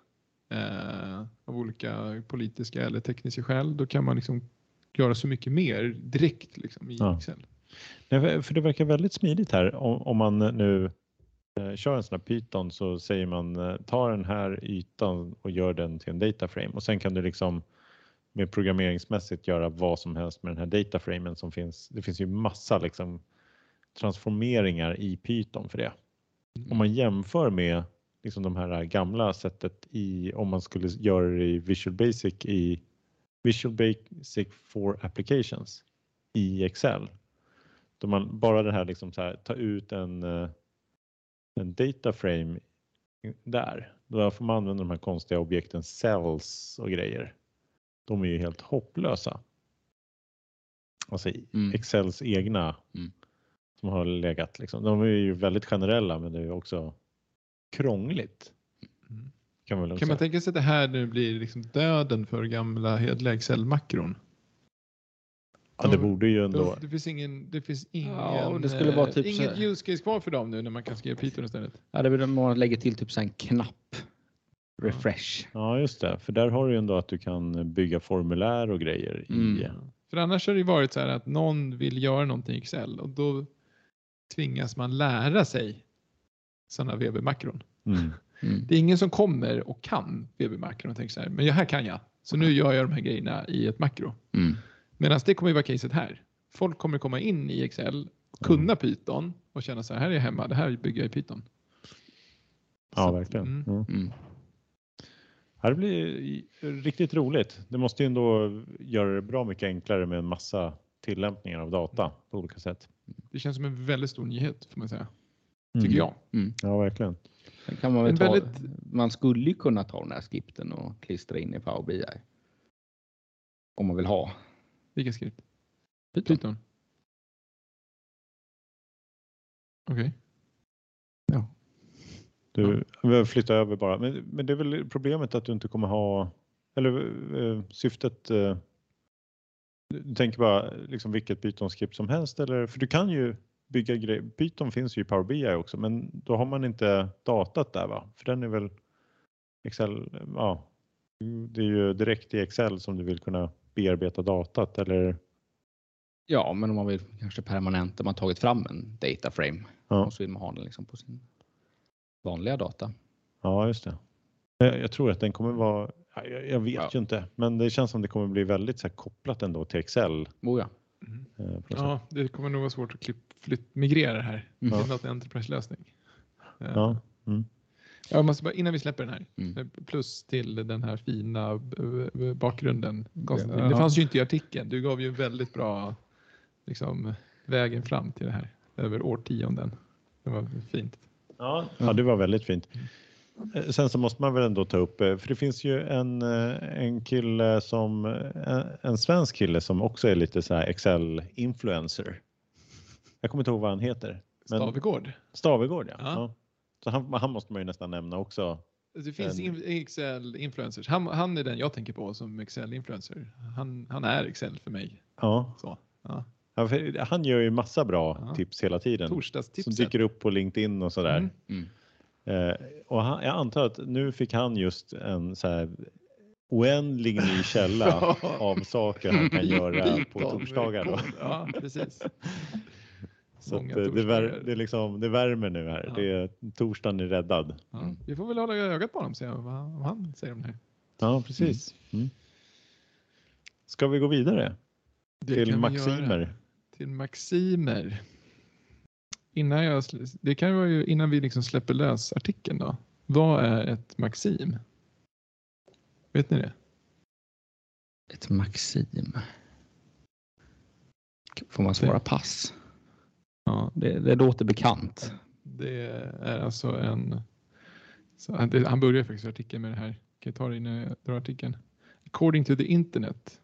[SPEAKER 3] eh, av olika politiska eller tekniska skäl. Då kan man liksom göra så mycket mer direkt liksom, i
[SPEAKER 1] Ja.
[SPEAKER 3] Excel.
[SPEAKER 1] Nej, för- det verkar väldigt smidigt här. Om, om man nu eh, kör en sån här Python så säger man eh, ta den här ytan och gör den till en dataframe och sen kan du liksom med programmeringsmässigt göra vad som helst med den här dataframen som finns. Det finns ju massa liksom transformeringar i Python för det. Om man jämför med liksom de här gamla sättet i om man skulle göra det i Visual Basic i Visual Basic for Applications i Excel. Då man bara det här liksom så här, ta ut en, eh, en data frame där. Då får man använda de här konstiga objekten cells och grejer. De är ju helt hopplösa. Alltså
[SPEAKER 2] Mm.
[SPEAKER 1] Excels egna
[SPEAKER 2] Mm.
[SPEAKER 1] som har legat liksom. De är ju väldigt generella men det är också krångligt.
[SPEAKER 3] Mm.
[SPEAKER 1] Kan man
[SPEAKER 3] Kan man tänka sig att det här nu blir liksom döden för gamla hedliga Excel-makron?
[SPEAKER 1] Ja, det borde ju ändå.
[SPEAKER 3] Det finns ingen, det finns ingen,
[SPEAKER 2] Ja, det skulle vara
[SPEAKER 3] eh,
[SPEAKER 2] typ
[SPEAKER 3] inget
[SPEAKER 2] så-
[SPEAKER 3] use case kvar för dem nu när man kan skriva Python istället.
[SPEAKER 2] Ja, det om man lägger till typ så en knapp. Refresh.
[SPEAKER 1] Ja, just det. För där har du ju ändå att du kan bygga formulär och grejer i.
[SPEAKER 2] Mm.
[SPEAKER 3] För annars har det ju varit så här att någon vill göra någonting i Excel och då tvingas man lära sig sådana VB-makron.
[SPEAKER 1] Mm.
[SPEAKER 2] Mm.
[SPEAKER 3] Det är ingen som kommer och kan VB-makron och tänker så här, men det här kan jag. Så nu gör jag de här grejerna i ett makro.
[SPEAKER 2] Mm.
[SPEAKER 3] Medan det kommer ju vara caset här. Folk kommer komma in i Excel, kunna Python och känna så här, här är jag hemma, det här bygger jag i Python.
[SPEAKER 1] Ja,
[SPEAKER 3] Så
[SPEAKER 1] verkligen.
[SPEAKER 3] mm.
[SPEAKER 1] Mm.
[SPEAKER 2] Mm.
[SPEAKER 1] Det blir riktigt roligt. Det måste ju ändå göra det bra mycket enklare med en massa tillämpningar av data på olika sätt.
[SPEAKER 3] Det känns som en väldigt stor nyhet får man säga,
[SPEAKER 1] Mm.
[SPEAKER 3] tycker jag.
[SPEAKER 1] Ja, verkligen.
[SPEAKER 2] Kan man, ta,
[SPEAKER 3] väldigt-
[SPEAKER 2] man skulle ju kunna ta den här skripten och klistra in i Power BI. Om man vill ha.
[SPEAKER 3] Vilken skrift?
[SPEAKER 2] Python.
[SPEAKER 3] Python. Okej.
[SPEAKER 2] Ja.
[SPEAKER 1] Du vi flyttar över bara. Men, men det är väl problemet att du inte kommer ha, eller eh, syftet, eh, du tänker bara liksom vilket Python-skript som helst eller, för du kan ju bygga grejer, Python finns ju i Power BI också, men då har man inte datat där va? För den är väl Excel, ja, det är ju direkt i Excel som du vill kunna bearbeta datat eller
[SPEAKER 2] Ja, men om man vill kanske permanent, om man tagit fram en data frame
[SPEAKER 1] Ja.
[SPEAKER 2] och så vill man ha den liksom på sin vanliga data.
[SPEAKER 1] Ja, just det. Jag, jag tror att den kommer vara, ja, jag, jag vet
[SPEAKER 2] Ja.
[SPEAKER 1] ju inte, men det känns som det kommer bli väldigt så här, kopplat ändå till Excel.
[SPEAKER 2] Oh ja.
[SPEAKER 3] Mm.
[SPEAKER 1] Eh.
[SPEAKER 3] Ja, det kommer nog vara svårt att klipp, flytt, migrera det här
[SPEAKER 2] Mm.
[SPEAKER 3] till något Enterprise-lösning. Eh,
[SPEAKER 1] Ja. Mm.
[SPEAKER 3] Jag måste bara, innan vi släpper den här,
[SPEAKER 2] Mm.
[SPEAKER 3] eh, plus till den här fina bakgrunden. Det fanns ju inte i artikeln. Du gav ju väldigt bra liksom, vägen fram till det här över årtionden. Det var fint.
[SPEAKER 1] Ja, ja, det var väldigt fint. Eh, Sen så måste man väl ändå ta upp, eh, för det finns ju en, eh, en kille som, en svensk kille som också är lite så här Excel-influencer. Jag kommer inte ihåg vad han heter. Men-
[SPEAKER 3] Stavegård.
[SPEAKER 1] Stavegård ja.
[SPEAKER 3] Ja.
[SPEAKER 1] ja. Så han, han måste man ju nästan nämna också.
[SPEAKER 3] Det finns
[SPEAKER 1] En-
[SPEAKER 3] in- Excel-influencers. Han, han är den jag tänker på som Excel-influencer. Han, han är Excel för mig.
[SPEAKER 1] Ja.
[SPEAKER 3] Så, ja.
[SPEAKER 1] Han gör ju massa bra
[SPEAKER 3] Ja.
[SPEAKER 1] tips hela tiden. Som
[SPEAKER 3] Torsdagstipset.
[SPEAKER 1] dyker upp på LinkedIn och sådär.
[SPEAKER 3] Mm.
[SPEAKER 2] Mm.
[SPEAKER 1] Eh, och han, jag antar att nu fick han just en så här oändlig ny källa [LAUGHS] av saker han kan göra på
[SPEAKER 3] Python.
[SPEAKER 1] torsdagar. Då. [LAUGHS]
[SPEAKER 3] Ja, precis. [LAUGHS]
[SPEAKER 1] Så att det, vär, det, är liksom, det värmer nu här.
[SPEAKER 3] Ja.
[SPEAKER 1] Det är, torsdagen är räddad.
[SPEAKER 3] Ja,
[SPEAKER 2] Mm.
[SPEAKER 3] Vi får väl hålla ögat på honom och se vad, vad han säger om det här.
[SPEAKER 1] Ja, precis. Mm. Ska vi gå vidare
[SPEAKER 3] Det
[SPEAKER 1] till Maximer?
[SPEAKER 3] Till Maximer. Innan, jag, det kan vara ju innan vi liksom släpper lös artikeln då. Vad är ett Maxim? Vet ni det?
[SPEAKER 2] Ett Maxim. Får man svara pass?
[SPEAKER 3] Ja,
[SPEAKER 2] Det, det låter bekant.
[SPEAKER 3] det är alltså en... Han, det, han börjar faktiskt artikeln med det här. Kan jag ta det innan jag drar artikeln? According to the internet,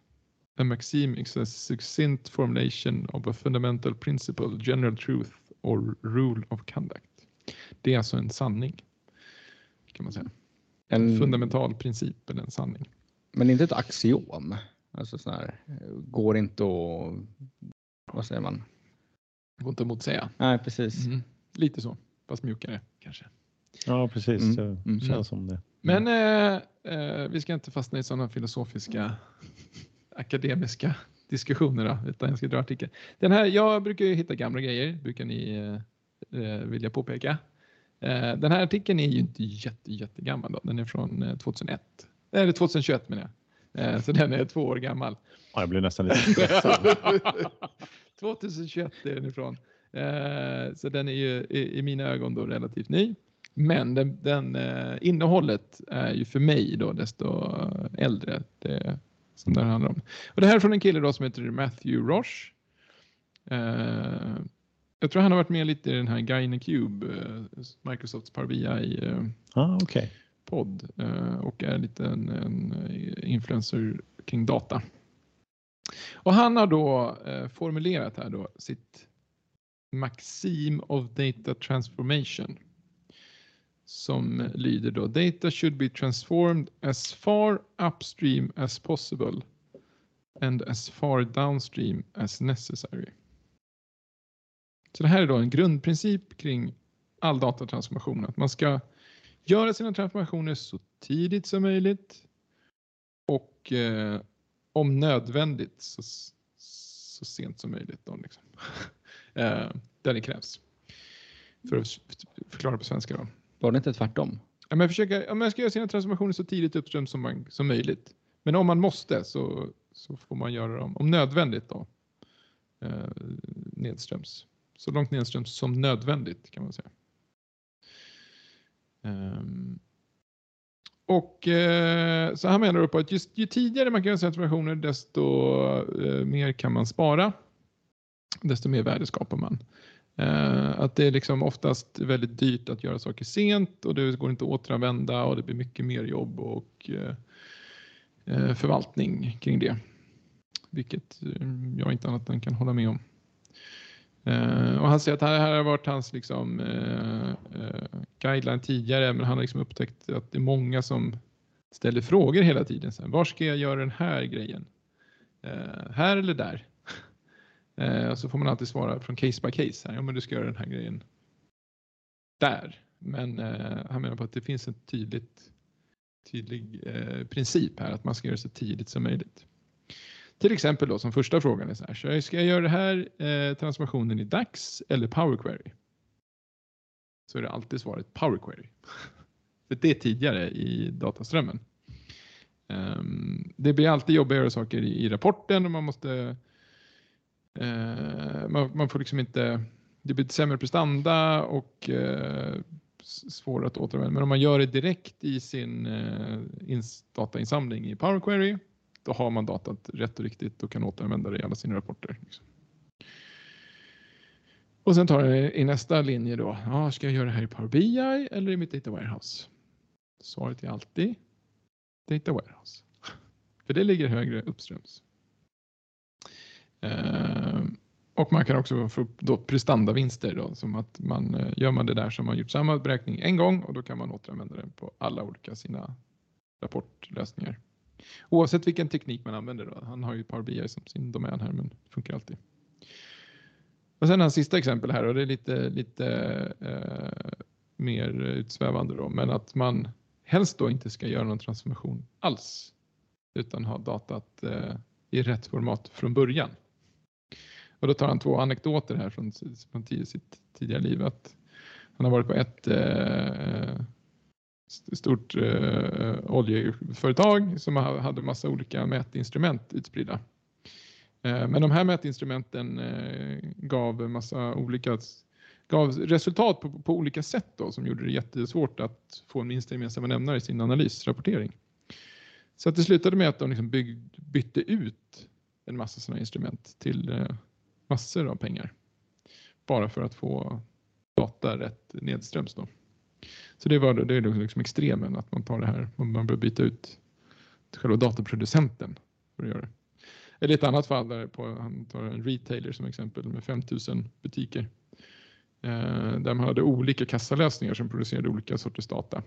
[SPEAKER 3] a maxim is a succinct formulation of a fundamental principle, general truth or rule of conduct. Det är alltså en sanning, kan man säga. En
[SPEAKER 2] En,
[SPEAKER 3] fundamental princip eller en sanning.
[SPEAKER 2] men inte ett axiom. Alltså så här, går inte att... Vad säger man?
[SPEAKER 3] Går inte att motsäga.
[SPEAKER 2] Nej, precis.
[SPEAKER 3] Mm. Lite så, fast mjukare kanske.
[SPEAKER 1] Ja, precis.
[SPEAKER 2] Mm,
[SPEAKER 1] Det
[SPEAKER 2] mm.
[SPEAKER 1] känns som det.
[SPEAKER 3] Men eh, eh, vi ska inte fastna i sådana filosofiska, akademiska diskussioner då, utan jag ska dra artikeln. Den här, jag brukar ju hitta gamla grejer, brukar ni eh, eh, vilja påpeka. Eh, den här artikeln är ju inte jätte, jättegammal då. Den är från eh, 2001. Eller 2021 menar jag. Eh, så den är två år gammal.
[SPEAKER 1] Ja, jag blir nästan lite stressad. [LAUGHS]
[SPEAKER 3] 2021 är den ifrån. Eh, så den är ju i, i mina ögon då relativt ny. Men den, den eh, innehållet är ju för mig då desto äldre. Det, som det handlar om. Och det här är från en kille då som heter Matthew Roche. Eh, jag tror han har varit med lite i den här Gynecube, eh, Microsofts Power BI eh,
[SPEAKER 1] Ja, okej.
[SPEAKER 3] podd eh, och är lite en, en influencer kring data. Och han har då eh, formulerat här då sitt maxim of data transformation som lyder då data should be transformed as far upstream as possible and as far downstream as necessary. Så det här är då en grundprincip kring all datatransformation, att man ska göra sina transformationer så tidigt som möjligt och eh, om nödvändigt så, så sent som möjligt. Då, liksom. [LAUGHS] eh, där det krävs. För att förklara på svenska. Då.
[SPEAKER 2] Var det inte tvärtom?
[SPEAKER 3] Ja, men försöka, ja, man ska göra sina transformationer så tidigt uppström som, man, som möjligt. Men om man måste så, så får man göra dem, om nödvändigt då, eh, nedströms. Så långt nedströms som nödvändigt kan man säga. Ehm, och eh, så här menar du på att just, ju tidigare man kan göra sina transformationer desto eh, mer kan man spara. Desto mer värde skapar man. Eh, att det är liksom oftast väldigt dyrt att göra saker sent och det går inte att återanvända och det blir mycket mer jobb och eh, eh förvaltning kring det. Vilket eh, jag inte annat än kan hålla med om. Eh, och han säger att det här har varit hans liksom, eh, eh, guideline tidigare men han har liksom upptäckt att det är många som ställer frågor hela tiden. Så här, Var ska jag göra den här grejen? Eh, här eller där? Eh, så får man alltid svara från case by case. Här. Ja, men du ska göra den här grejen där. Men eh, han menar på att det finns en tydligt, tydlig eh, princip här att man ska göra det så tidigt som möjligt. Till exempel då som första frågan är så här. Så ska jag göra det här eh, transformationen i DAX eller Power Query? Så är det alltid svaret Power Query. [LAUGHS] För det är tidigare i dataströmmen. Um, det blir alltid jobbigare att göra saker i, i rapporten och man måste Eh, Eh, man, man får liksom inte, det blir sämre prestanda och eh, svårare att återanvända. Men om man gör det direkt i sin eh, ins, datainsamling i Power Query, då har man datat rätt och riktigt och kan återanvända det i alla sina rapporter. Liksom. Och sen tar det i nästa linje då, ah, ska jag göra det här i Power BI eller i mitt Data Warehouse? Svaret är alltid Data Warehouse. [LAUGHS] För det ligger högre uppströms. Eh, och man kan också få då prestandavinster då, som att man eh, gör man det där som man gjort samma beräkning en gång och då kan man återanvända den på alla olika sina rapportlösningar. Oavsett vilken teknik man använder då. Han har ju Power BI som sin domän här men det funkar alltid. Och sen hans sista exempel här och det är lite, lite eh, mer utsvävande då, men att man helst då inte ska göra någon transformation alls utan ha datat eh, i rätt format från början. Och då tar han två anekdoter här från, från sitt tidigare liv. Att han har varit på ett eh, stort eh, oljeföretag som hade massa olika mätinstrument utspridda. Eh, men de här mätinstrumenten eh, gav massa olika gav resultat på, på olika sätt då, som gjorde det jättesvårt att få en minsta gemensamma nämnare i sin analysrapportering. Så att det slutade med att de liksom bygg, bytte ut en massa sådana instrument till eh, massor av pengar. Bara för att få data rätt nedströms. Då. Så det, var, det är liksom extremen att man tar det här och man börjar byta ut själva dataproducenten för att göra det. Eller ett annat fall där på, han tar en retailer som exempel med 5000 butiker. Eh, där man hade olika kassalösningar som producerade olika sorters data.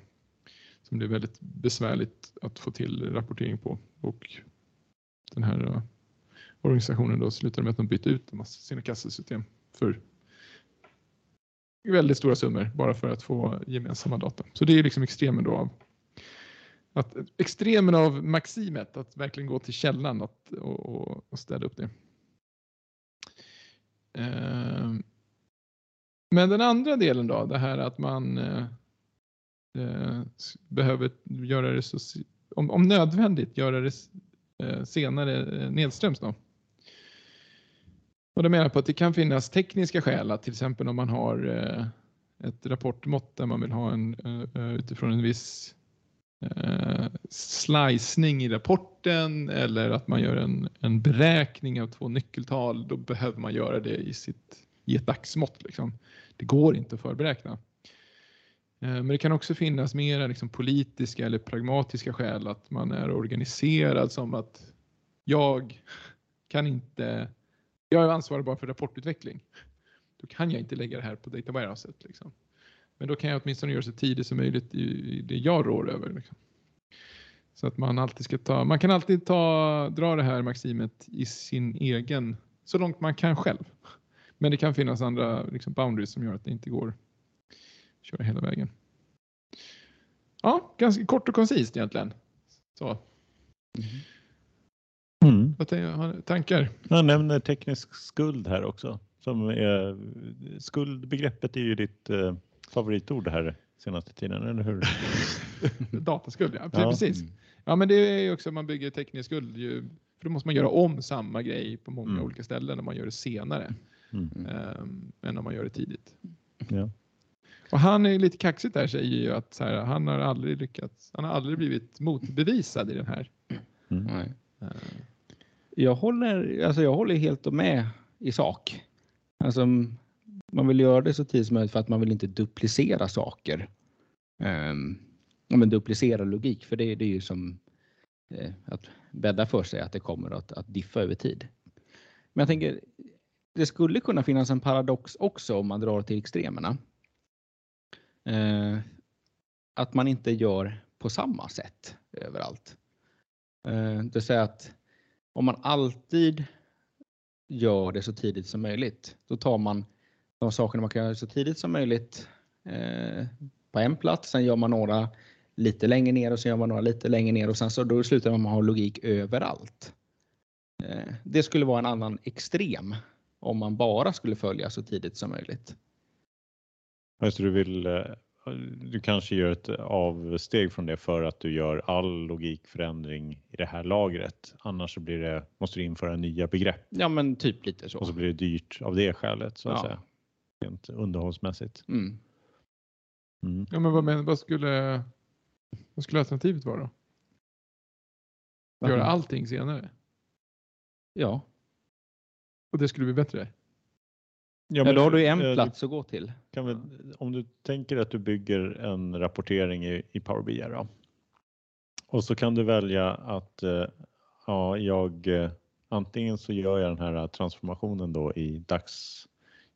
[SPEAKER 3] Som det är väldigt besvärligt att få till rapportering på. Och den här eh, organisationen då slutade med att de bytte ut en massa sina kassasystem för väldigt stora summor bara för att få gemensamma data. Så det är liksom extremen då av att, extremen av maximet att verkligen gå till källan att, och, och, och städa upp det. Ehm, men den andra delen då, det här att man eh, eh behöver göra det så, om, om nödvändigt göra det eh, senare eh, nedströms då. Och det menar på att det kan finnas tekniska skäl att till exempel om man har eh, ett rapportmått där man vill ha en eh, eh, utifrån en viss eh, slicing i rapporten eller att man gör en, en beräkning av två nyckeltal, då behöver man göra det i, sitt, i ett dagsmått. Liksom. Det går inte att förberäkna. Eh, men det kan också finnas mer liksom politiska eller pragmatiska skäl att man är organiserad som att jag kan inte, jag är ansvarig bara för rapportutveckling. Då kan jag inte lägga det här på data warehouset. Liksom. Men då kan jag åtminstone göra så tidigt som möjligt i, i det jag rår över. Liksom. Så att man alltid ska ta, man kan alltid ta, dra det här maximet i sin egen, så långt man kan själv. Men det kan finnas andra liksom, boundaries som gör att det inte går att köra hela vägen. Ja, ganska kort och koncist egentligen. Så,
[SPEAKER 1] Mm
[SPEAKER 3] vad tänker- tankar?
[SPEAKER 1] Han nämner teknisk skuld här också. Som är, skuldbegreppet är ju ditt eh, favoritord här senaste tiden, eller hur? [LAUGHS]
[SPEAKER 3] Dataskuld, ja.
[SPEAKER 1] Ja.
[SPEAKER 3] Precis.
[SPEAKER 2] Mm.
[SPEAKER 3] Ja, men det är ju också, man bygger teknisk skuld ju, för då måste man göra om samma grej på många
[SPEAKER 1] Mm.
[SPEAKER 3] olika ställen om man gör det senare
[SPEAKER 1] Mm.
[SPEAKER 3] um, än om man gör det tidigt.
[SPEAKER 1] Ja.
[SPEAKER 3] Och han är lite kaxigt där säger ju att så här, han har aldrig lyckats, han har aldrig blivit motbevisad i den här.
[SPEAKER 1] Mm.
[SPEAKER 2] Nej. Jag håller, alltså jag håller helt med i sak. Alltså, man vill göra det så tidigt som möjligt för att man vill inte duplicera saker. Um, men duplicera logik, för det, det är ju som eh, att bädda för sig att det kommer att, att diffa över tid. Men jag tänker, det skulle kunna finnas en paradox också om man drar till extremerna. Eh, att man inte gör på samma sätt överallt. Eh, det vill säga att om man alltid gör det så tidigt som möjligt, då tar man de sakerna man kan göra så tidigt som möjligt eh, på en plats. Sen gör man några lite längre ner och sen gör man några lite längre ner och sen så då slutar man med att ha logik överallt. Eh, det skulle vara en annan extrem om man bara skulle följa så tidigt som möjligt.
[SPEAKER 1] Alltså, du vill, eh, du kanske gör ett avsteg från det för att du gör all logikförändring i det här lagret. Annars så blir det, måste du införa nya begrepp
[SPEAKER 2] Ja, men typ lite
[SPEAKER 1] och
[SPEAKER 2] så.
[SPEAKER 1] så blir det dyrt av det skälet så att
[SPEAKER 2] Ja.
[SPEAKER 1] säga. Rent underhållsmässigt.
[SPEAKER 2] Mm.
[SPEAKER 1] Mm.
[SPEAKER 3] Ja, men vad, men, vad, skulle, vad skulle alternativet vara då? Göra allting senare?
[SPEAKER 2] Ja,
[SPEAKER 3] Och det skulle bli bättre?
[SPEAKER 1] Ja, men
[SPEAKER 2] då har du en
[SPEAKER 1] eh,
[SPEAKER 2] plats att gå till.
[SPEAKER 1] Väl, om du tänker att du bygger en rapportering i, i Power BI då. Och så kan du välja att eh, ja, jag eh, antingen så gör jag den här transformationen då i dags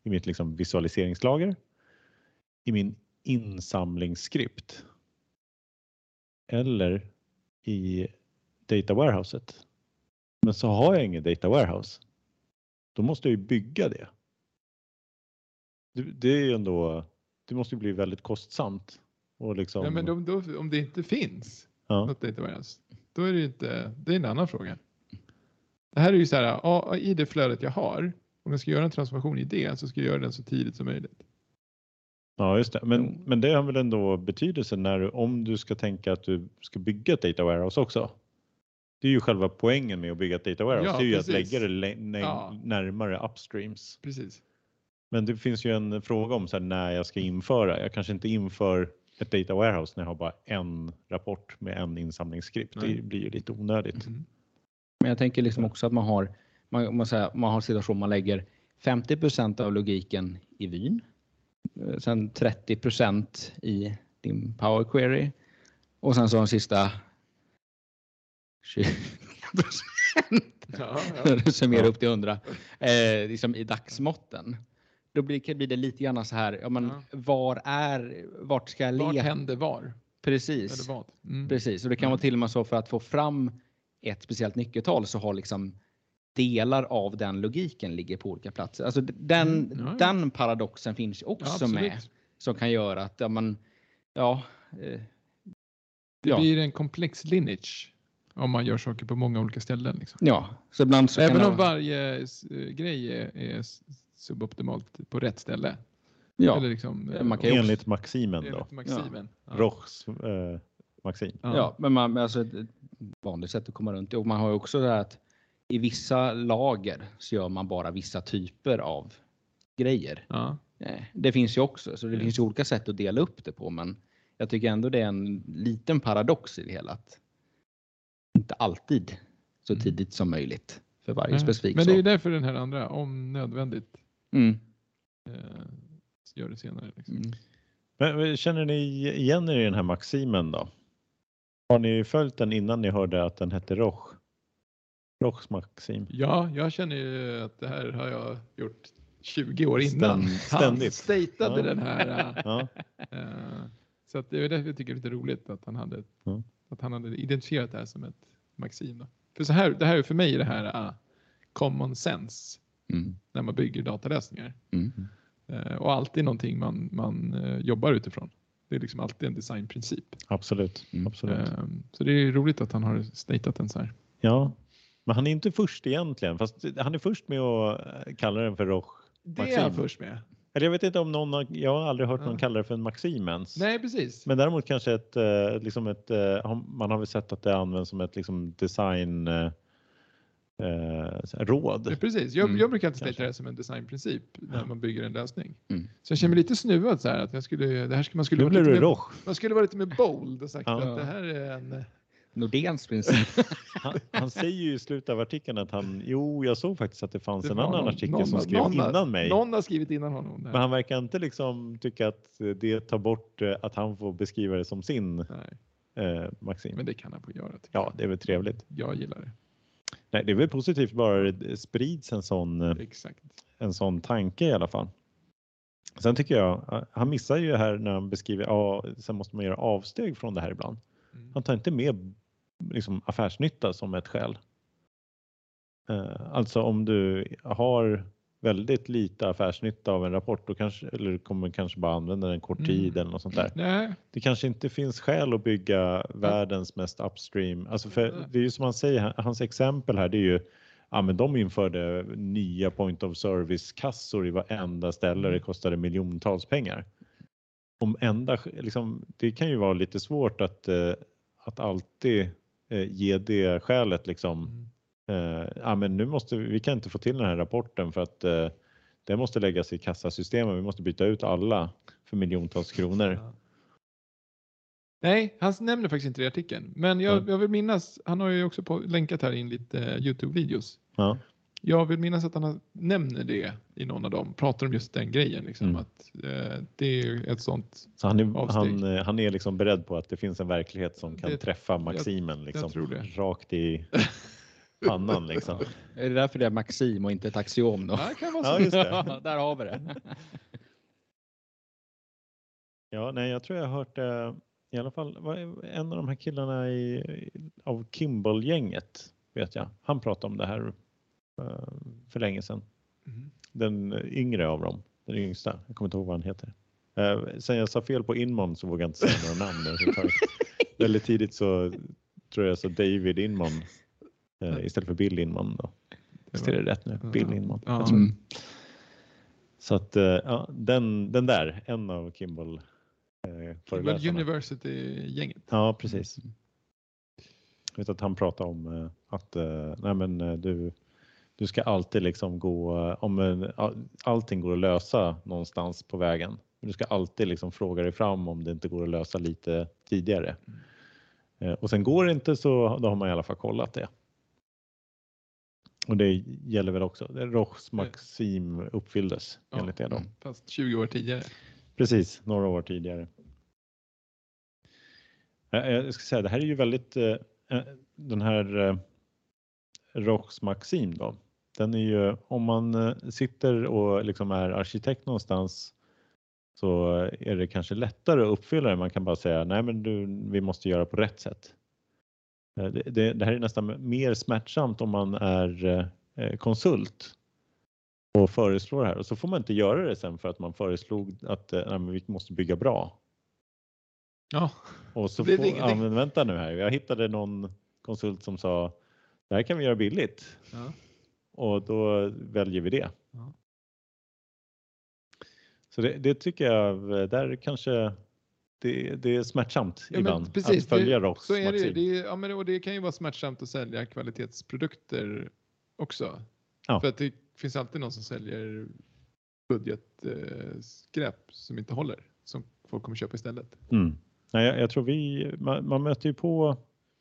[SPEAKER 1] i mitt liksom visualiseringslager i min insamlingsskript eller i data warehouset. Men så har jag ingen data warehouse. Då måste jag ju bygga det. Det- Det är ju ändå, det måste ju bli väldigt kostsamt. Och liksom,
[SPEAKER 3] Ja, men då, då, om det inte finns
[SPEAKER 1] ja,
[SPEAKER 3] något data warehouse, då är det inte, det är en annan fråga. Det här är ju så här, ja, i det flödet jag har om jag ska göra en transformation i det så ska jag göra den så tidigt som möjligt.
[SPEAKER 1] Ja, just det. Men, men det har väl ändå betydelse när du, om du ska tänka att du ska bygga ett data warehouse också. Det är ju själva poängen med att bygga ett data warehouse.
[SPEAKER 3] Ja,
[SPEAKER 1] det är ju
[SPEAKER 3] precis.
[SPEAKER 1] att lägga det
[SPEAKER 3] Ja.
[SPEAKER 1] närmare upstreams.
[SPEAKER 3] Precis.
[SPEAKER 1] Men det finns ju en fråga om så här, när jag ska införa. Jag kanske inte inför ett data warehouse när jag har bara en rapport med en insamlingsskript. Det blir ju lite onödigt.
[SPEAKER 3] Mhm.
[SPEAKER 2] Men jag tänker liksom också att man har, man, man, säger, man har situation man lägger 50% av logiken i Vyn. eh, Sen 30% i din Power Query. Och sen så de sista 20
[SPEAKER 3] Ja, ja. [LAUGHS]
[SPEAKER 2] Summera
[SPEAKER 1] Ja.
[SPEAKER 2] upp till 100. Eh, liksom i dagsmåtten. Då blir, blir det lite grann så här, ja, men
[SPEAKER 3] Ja.
[SPEAKER 2] var är, vart ska jag
[SPEAKER 3] Vart
[SPEAKER 2] leta?
[SPEAKER 3] händer var?
[SPEAKER 2] Precis.
[SPEAKER 3] Mm.
[SPEAKER 2] Precis, och det kan vara till och med så för att få fram ett speciellt nyckeltal så har liksom delar av den logiken ligger på olika platser. Alltså den,
[SPEAKER 3] Mm, ja, ja.
[SPEAKER 2] den paradoxen finns
[SPEAKER 3] Ja,
[SPEAKER 2] också
[SPEAKER 3] absolut.
[SPEAKER 2] med som kan göra att ja, man, ja, eh,
[SPEAKER 3] Det
[SPEAKER 2] ja,
[SPEAKER 3] blir en komplex lineage om man gör saker på många olika ställen. Liksom.
[SPEAKER 2] ja, så ibland så
[SPEAKER 3] Även
[SPEAKER 2] det,
[SPEAKER 3] om varje eh, grej är, är suboptimalt på rätt ställe.
[SPEAKER 2] ja,
[SPEAKER 3] Eller liksom, eh,
[SPEAKER 2] Man kan ju också-
[SPEAKER 1] Enligt maximen då.
[SPEAKER 3] enligt maximen. Ja.
[SPEAKER 1] Rochs eh, maxim.
[SPEAKER 3] Ja.
[SPEAKER 2] Ja, men man, alltså ett vanligt sätt att komma runt det. Och man har ju också det här att i vissa lager så gör man bara vissa typer av grejer.
[SPEAKER 3] Ja.
[SPEAKER 2] Eh, Det finns ju också, så det
[SPEAKER 3] Yes.
[SPEAKER 2] finns ju olika sätt att dela upp det på. Men jag tycker ändå det är en liten paradox i det hela. Att inte alltid så
[SPEAKER 3] Mm.
[SPEAKER 2] tidigt som möjligt för varje
[SPEAKER 3] Nej,
[SPEAKER 2] specifik
[SPEAKER 3] Men det är ju därför den här andra, om nödvändigt,
[SPEAKER 2] Mm.
[SPEAKER 3] eh, gör det senare. Liksom.
[SPEAKER 2] Mm.
[SPEAKER 1] Men känner ni igen er i den här maximen då? Har ni följt den innan ni hörde att den hette Roch? Rochs maxim.
[SPEAKER 3] Ja, jag känner ju att det här har jag gjort 20 år innan.
[SPEAKER 1] Ständ- ständigt.
[SPEAKER 3] Han statade
[SPEAKER 1] Ja.
[SPEAKER 3] den här. äh,
[SPEAKER 1] Ja,
[SPEAKER 3] eh, så att det är därför jag tycker det är lite roligt att han hade,
[SPEAKER 1] Mm.
[SPEAKER 3] att han hade identifierat det här som ett maxim. Då. För så här, det här är för mig det här uh, common sense
[SPEAKER 2] Mm.
[SPEAKER 3] när man bygger datalösningar.
[SPEAKER 2] Mm.
[SPEAKER 3] Eh, och alltid någonting man, man eh, jobbar utifrån. Det är liksom alltid en designprincip.
[SPEAKER 1] absolut.
[SPEAKER 2] Mm.
[SPEAKER 1] absolut.
[SPEAKER 3] Eh, så det är roligt att han har statat den så här.
[SPEAKER 1] Ja, men han är inte först egentligen. Fast han är först med att eh, kalla den för Roch.
[SPEAKER 3] Det är han först med.
[SPEAKER 1] Eller jag vet inte om någon har, jag har aldrig hört någon
[SPEAKER 3] Ja.
[SPEAKER 1] kalla det för en maxim ens.
[SPEAKER 3] Nej, precis.
[SPEAKER 1] Men däremot kanske ett, liksom ett, man har väl sett att det används som ett liksom design eh, råd.
[SPEAKER 3] Ja, precis. Jag,
[SPEAKER 2] Mm,
[SPEAKER 3] jag brukar alltid stata det som en designprincip när man bygger en lösning.
[SPEAKER 2] Mm.
[SPEAKER 3] Så jag känner mig lite snuvad så här att jag skulle, det här skulle, man skulle vara lite mer,
[SPEAKER 1] Roch.
[SPEAKER 3] man skulle vara lite mer bold och sagt
[SPEAKER 1] Ja.
[SPEAKER 3] att det här är en...
[SPEAKER 2] Nordens princip. [LAUGHS]
[SPEAKER 1] Han, han säger ju i slutet av artikeln att han, jo jag såg faktiskt att det fanns
[SPEAKER 3] det
[SPEAKER 1] en annan
[SPEAKER 3] någon-
[SPEAKER 1] artikel
[SPEAKER 3] någon
[SPEAKER 1] som skrev
[SPEAKER 3] någon
[SPEAKER 1] innan mig.
[SPEAKER 3] Någon har skrivit innan honom.
[SPEAKER 1] Men han verkar inte liksom tycka att det tar bort eh, att han får beskriva det som sin eh, maxim.
[SPEAKER 3] men det kan han få göra.
[SPEAKER 1] Ja, det är väl trevligt.
[SPEAKER 3] Jag gillar det.
[SPEAKER 1] Nej, det är väl positivt bara det sprids en sån, eh,
[SPEAKER 3] Exakt.
[SPEAKER 1] en sån tanke i alla fall. Sen tycker jag, eh, han missar ju här när han beskriver, ja, sen måste man göra avsteg från det här ibland.
[SPEAKER 3] Mm.
[SPEAKER 1] Han tar inte med liksom, affärsnytta som ett skäl. Eh, Alltså om du har väldigt lite affärsnytta av en rapport, då kanske, eller kommer kanske bara använda den en kort
[SPEAKER 3] Mm.
[SPEAKER 1] tid eller något sånt där.
[SPEAKER 3] Nej,
[SPEAKER 1] Det kanske inte finns skäl att bygga världens mest upstream. Alltså för det är ju som han säger, hans exempel här det är ju Ja, men de införde nya point of service kassor i varenda ställe och det kostade miljontals pengar. Om enda, liksom, det kan ju vara lite svårt att, eh, att alltid eh, ge det skälet liksom. Eh, ja, men nu måste vi, vi kan inte få till den här rapporten för att eh, det måste läggas i kassasystemet. Vi måste byta ut alla för miljontals kronor.
[SPEAKER 3] Nej, han nämner faktiskt inte det i artikeln. Men jag,
[SPEAKER 1] Mm.
[SPEAKER 3] jag vill minnas, han har ju också på, länkat här in lite eh, Youtube-videos.
[SPEAKER 1] Ja.
[SPEAKER 3] Jag vill minnas att han har, nämner det i någon av dem, pratar om just den grejen. Liksom,
[SPEAKER 1] Mm.
[SPEAKER 3] att eh, Det är ett sånt,
[SPEAKER 1] Så han är,
[SPEAKER 3] Avsteg.
[SPEAKER 1] han, han är liksom beredd på att det finns en verklighet som kan
[SPEAKER 3] Det-
[SPEAKER 1] träffa maximen liksom,
[SPEAKER 3] jag tror det.
[SPEAKER 1] rakt i [LAUGHS] pannan. Liksom. [LAUGHS]
[SPEAKER 2] Är det därför det är maxim och inte ett axiom då?
[SPEAKER 3] Ja, kan vara
[SPEAKER 1] Ja,
[SPEAKER 3] så.
[SPEAKER 1] just det. [LAUGHS]
[SPEAKER 2] Där har vi det. [LAUGHS]
[SPEAKER 1] Ja, nej, jag tror jag har hört det i alla fall. En av de här killarna i, av Kimball-gänget vet jag. Han pratade om det här eh, för länge sedan.
[SPEAKER 3] Mhm.
[SPEAKER 1] Den yngre av dem, den yngsta. Jag kommer inte ihåg vad han heter. Eh, sen jag sa fel på Inmon så vågar jag inte säga några namn. Väldigt tidigt så tror jag så David Inmon eh, istället för Bill Inmon. Då. Visst är det rätt nu? Bill Inman.
[SPEAKER 3] Ja.
[SPEAKER 1] Jag tror.
[SPEAKER 2] Mm.
[SPEAKER 1] Så att eh, ja, den, den där, en av Kimball eh, föreläsarna.
[SPEAKER 3] University-gänget.
[SPEAKER 1] Ja, precis. Jag vet att han pratade om eh, att nej men, du, du ska alltid liksom gå, om en- allting går att lösa någonstans på vägen. Du ska alltid liksom fråga dig fram om det inte går att lösa lite tidigare. Eh, Och sen går det inte så då har man i alla fall kollat det. Och det gäller väl också, Rochs maxim uppfylldes
[SPEAKER 3] Ja.
[SPEAKER 1] enligt det då.
[SPEAKER 3] Fast 20 år tidigare.
[SPEAKER 1] Precis, några år tidigare. Jag ska säga, det här är ju väldigt, eh, eh, den här eh, Rochs Maxim då, den är ju, om man sitter och liksom är arkitekt någonstans så är det kanske lättare att uppfylla det. Man kan bara säga, nej men du, vi måste göra på rätt sätt. Eh, Det, det, det här är nästan mer smärtsamt om man är eh, konsult och föreslår det här och så får man inte göra det sen för att man föreslog att eh, nej, vi måste bygga bra.
[SPEAKER 3] Ja,
[SPEAKER 1] Och så får, ja, men vänta nu här, jag hittade någon konsult som sa det här kan vi göra billigt
[SPEAKER 3] ja.
[SPEAKER 1] och då väljer vi det.
[SPEAKER 3] Ja.
[SPEAKER 1] Så det, det tycker jag, eh, där kanske det, det är smärtsamt
[SPEAKER 3] Ja,
[SPEAKER 1] ibland
[SPEAKER 3] precis,
[SPEAKER 1] att följa
[SPEAKER 3] det, så är det, det, ja, men, och det kan ju vara smärtsamt att sälja kvalitetsprodukter också.
[SPEAKER 1] Ja.
[SPEAKER 3] För att det finns alltid någon som säljer budgetskräp eh, som inte håller, som folk kommer köpa istället.
[SPEAKER 1] Mm. Nej, jag, jag tror vi, man, man möter ju på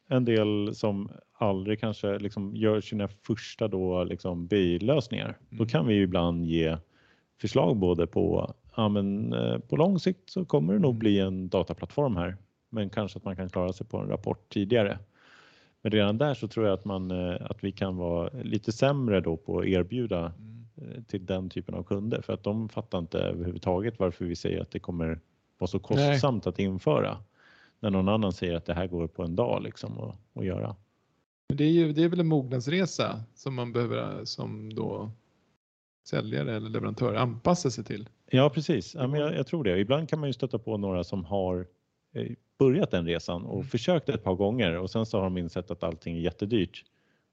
[SPEAKER 1] en del som aldrig kanske liksom gör sina första då liksom BI-lösningar. Då
[SPEAKER 3] Mm.
[SPEAKER 1] kan vi ju ibland ge förslag både på, ja men eh, på lång sikt så kommer det nog
[SPEAKER 3] Mm.
[SPEAKER 1] bli en dataplattform här, men kanske att man kan klara sig på en rapport tidigare. Men redan där så tror jag att man, eh, att vi kan vara lite sämre då på att erbjuda eh, till den typen av kunder för att de fattar inte överhuvudtaget varför vi säger att det kommer vara så kostsamt att införa. När någon annan säger att det här går på en dag liksom att, att göra.
[SPEAKER 3] Det är ju det är väl en mognadsresa som man behöver som då säljare eller leverantör anpassa sig till.
[SPEAKER 1] Ja precis, ja, men jag, jag tror det. Ibland kan man ju stöta på några som har eh, börjat den resan och
[SPEAKER 3] Mm.
[SPEAKER 1] försökt ett par gånger och sen så har de insett att allting är jättedyrt.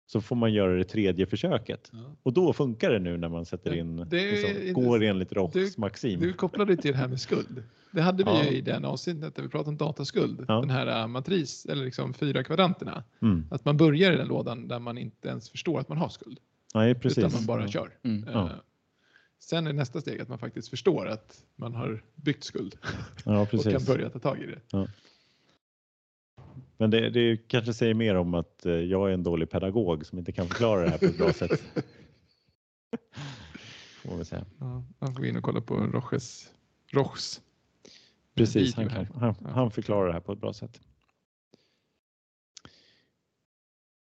[SPEAKER 1] Så får man göra det tredje försöket
[SPEAKER 3] Ja.
[SPEAKER 1] och då funkar det nu när man sätter in,
[SPEAKER 3] det
[SPEAKER 1] liksom,
[SPEAKER 3] inte-
[SPEAKER 1] går enligt Rochs
[SPEAKER 3] du-
[SPEAKER 1] maxim.
[SPEAKER 3] Du kopplade till det här med skuld. Det hade vi
[SPEAKER 1] Ja.
[SPEAKER 3] ju i den avsnittet där vi pratade om dataskuld.
[SPEAKER 1] Ja.
[SPEAKER 3] Den här äh, matris eller liksom fyra kvadranterna.
[SPEAKER 1] Mm.
[SPEAKER 3] Att man börjar i den lådan där man inte ens förstår att man har skuld.
[SPEAKER 1] Nej precis.
[SPEAKER 3] Utan man bara
[SPEAKER 1] Ja.
[SPEAKER 3] kör.
[SPEAKER 2] Mm.
[SPEAKER 1] Ja.
[SPEAKER 3] Eh, Sen är nästa steg att man faktiskt förstår att man har byggt skuld [LAUGHS]
[SPEAKER 1] Ja
[SPEAKER 3] och kan börja ta tag i det.
[SPEAKER 1] Men det, det kanske säger mer om att eh, jag är en dålig pedagog som inte kan förklara det här på ett bra [LAUGHS] sätt. Får vi säga.
[SPEAKER 3] Ja, man får gå in och kolla på Roches, Rochs
[SPEAKER 1] Precis, han, kan, han,
[SPEAKER 3] Ja.
[SPEAKER 1] han förklarar det här på ett bra sätt.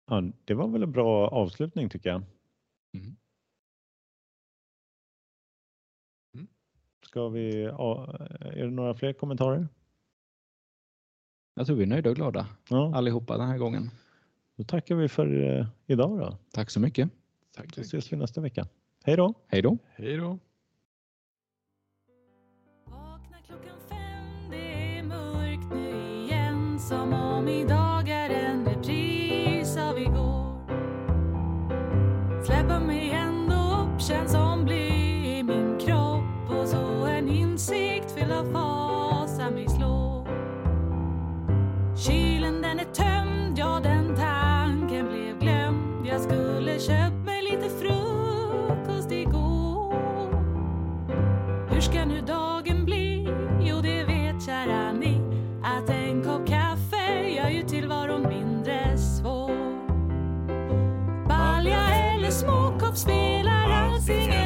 [SPEAKER 1] Ja, det var väl en bra avslutning tycker jag.
[SPEAKER 2] Mm.
[SPEAKER 3] Mm.
[SPEAKER 1] Ska vi, är det några fler kommentarer?
[SPEAKER 2] Jag tror vi är nöjda och glada
[SPEAKER 1] Ja,
[SPEAKER 2] allihopa den här gången.
[SPEAKER 1] då tackar vi för eh, idag då.
[SPEAKER 2] Tack så mycket.
[SPEAKER 3] Tack,
[SPEAKER 1] Så ses vi nästa vecka. Hej då!
[SPEAKER 2] Hej då.
[SPEAKER 3] Hej då.
[SPEAKER 4] Vakna klockan fem, det är mörkt nu igen Som spela rousing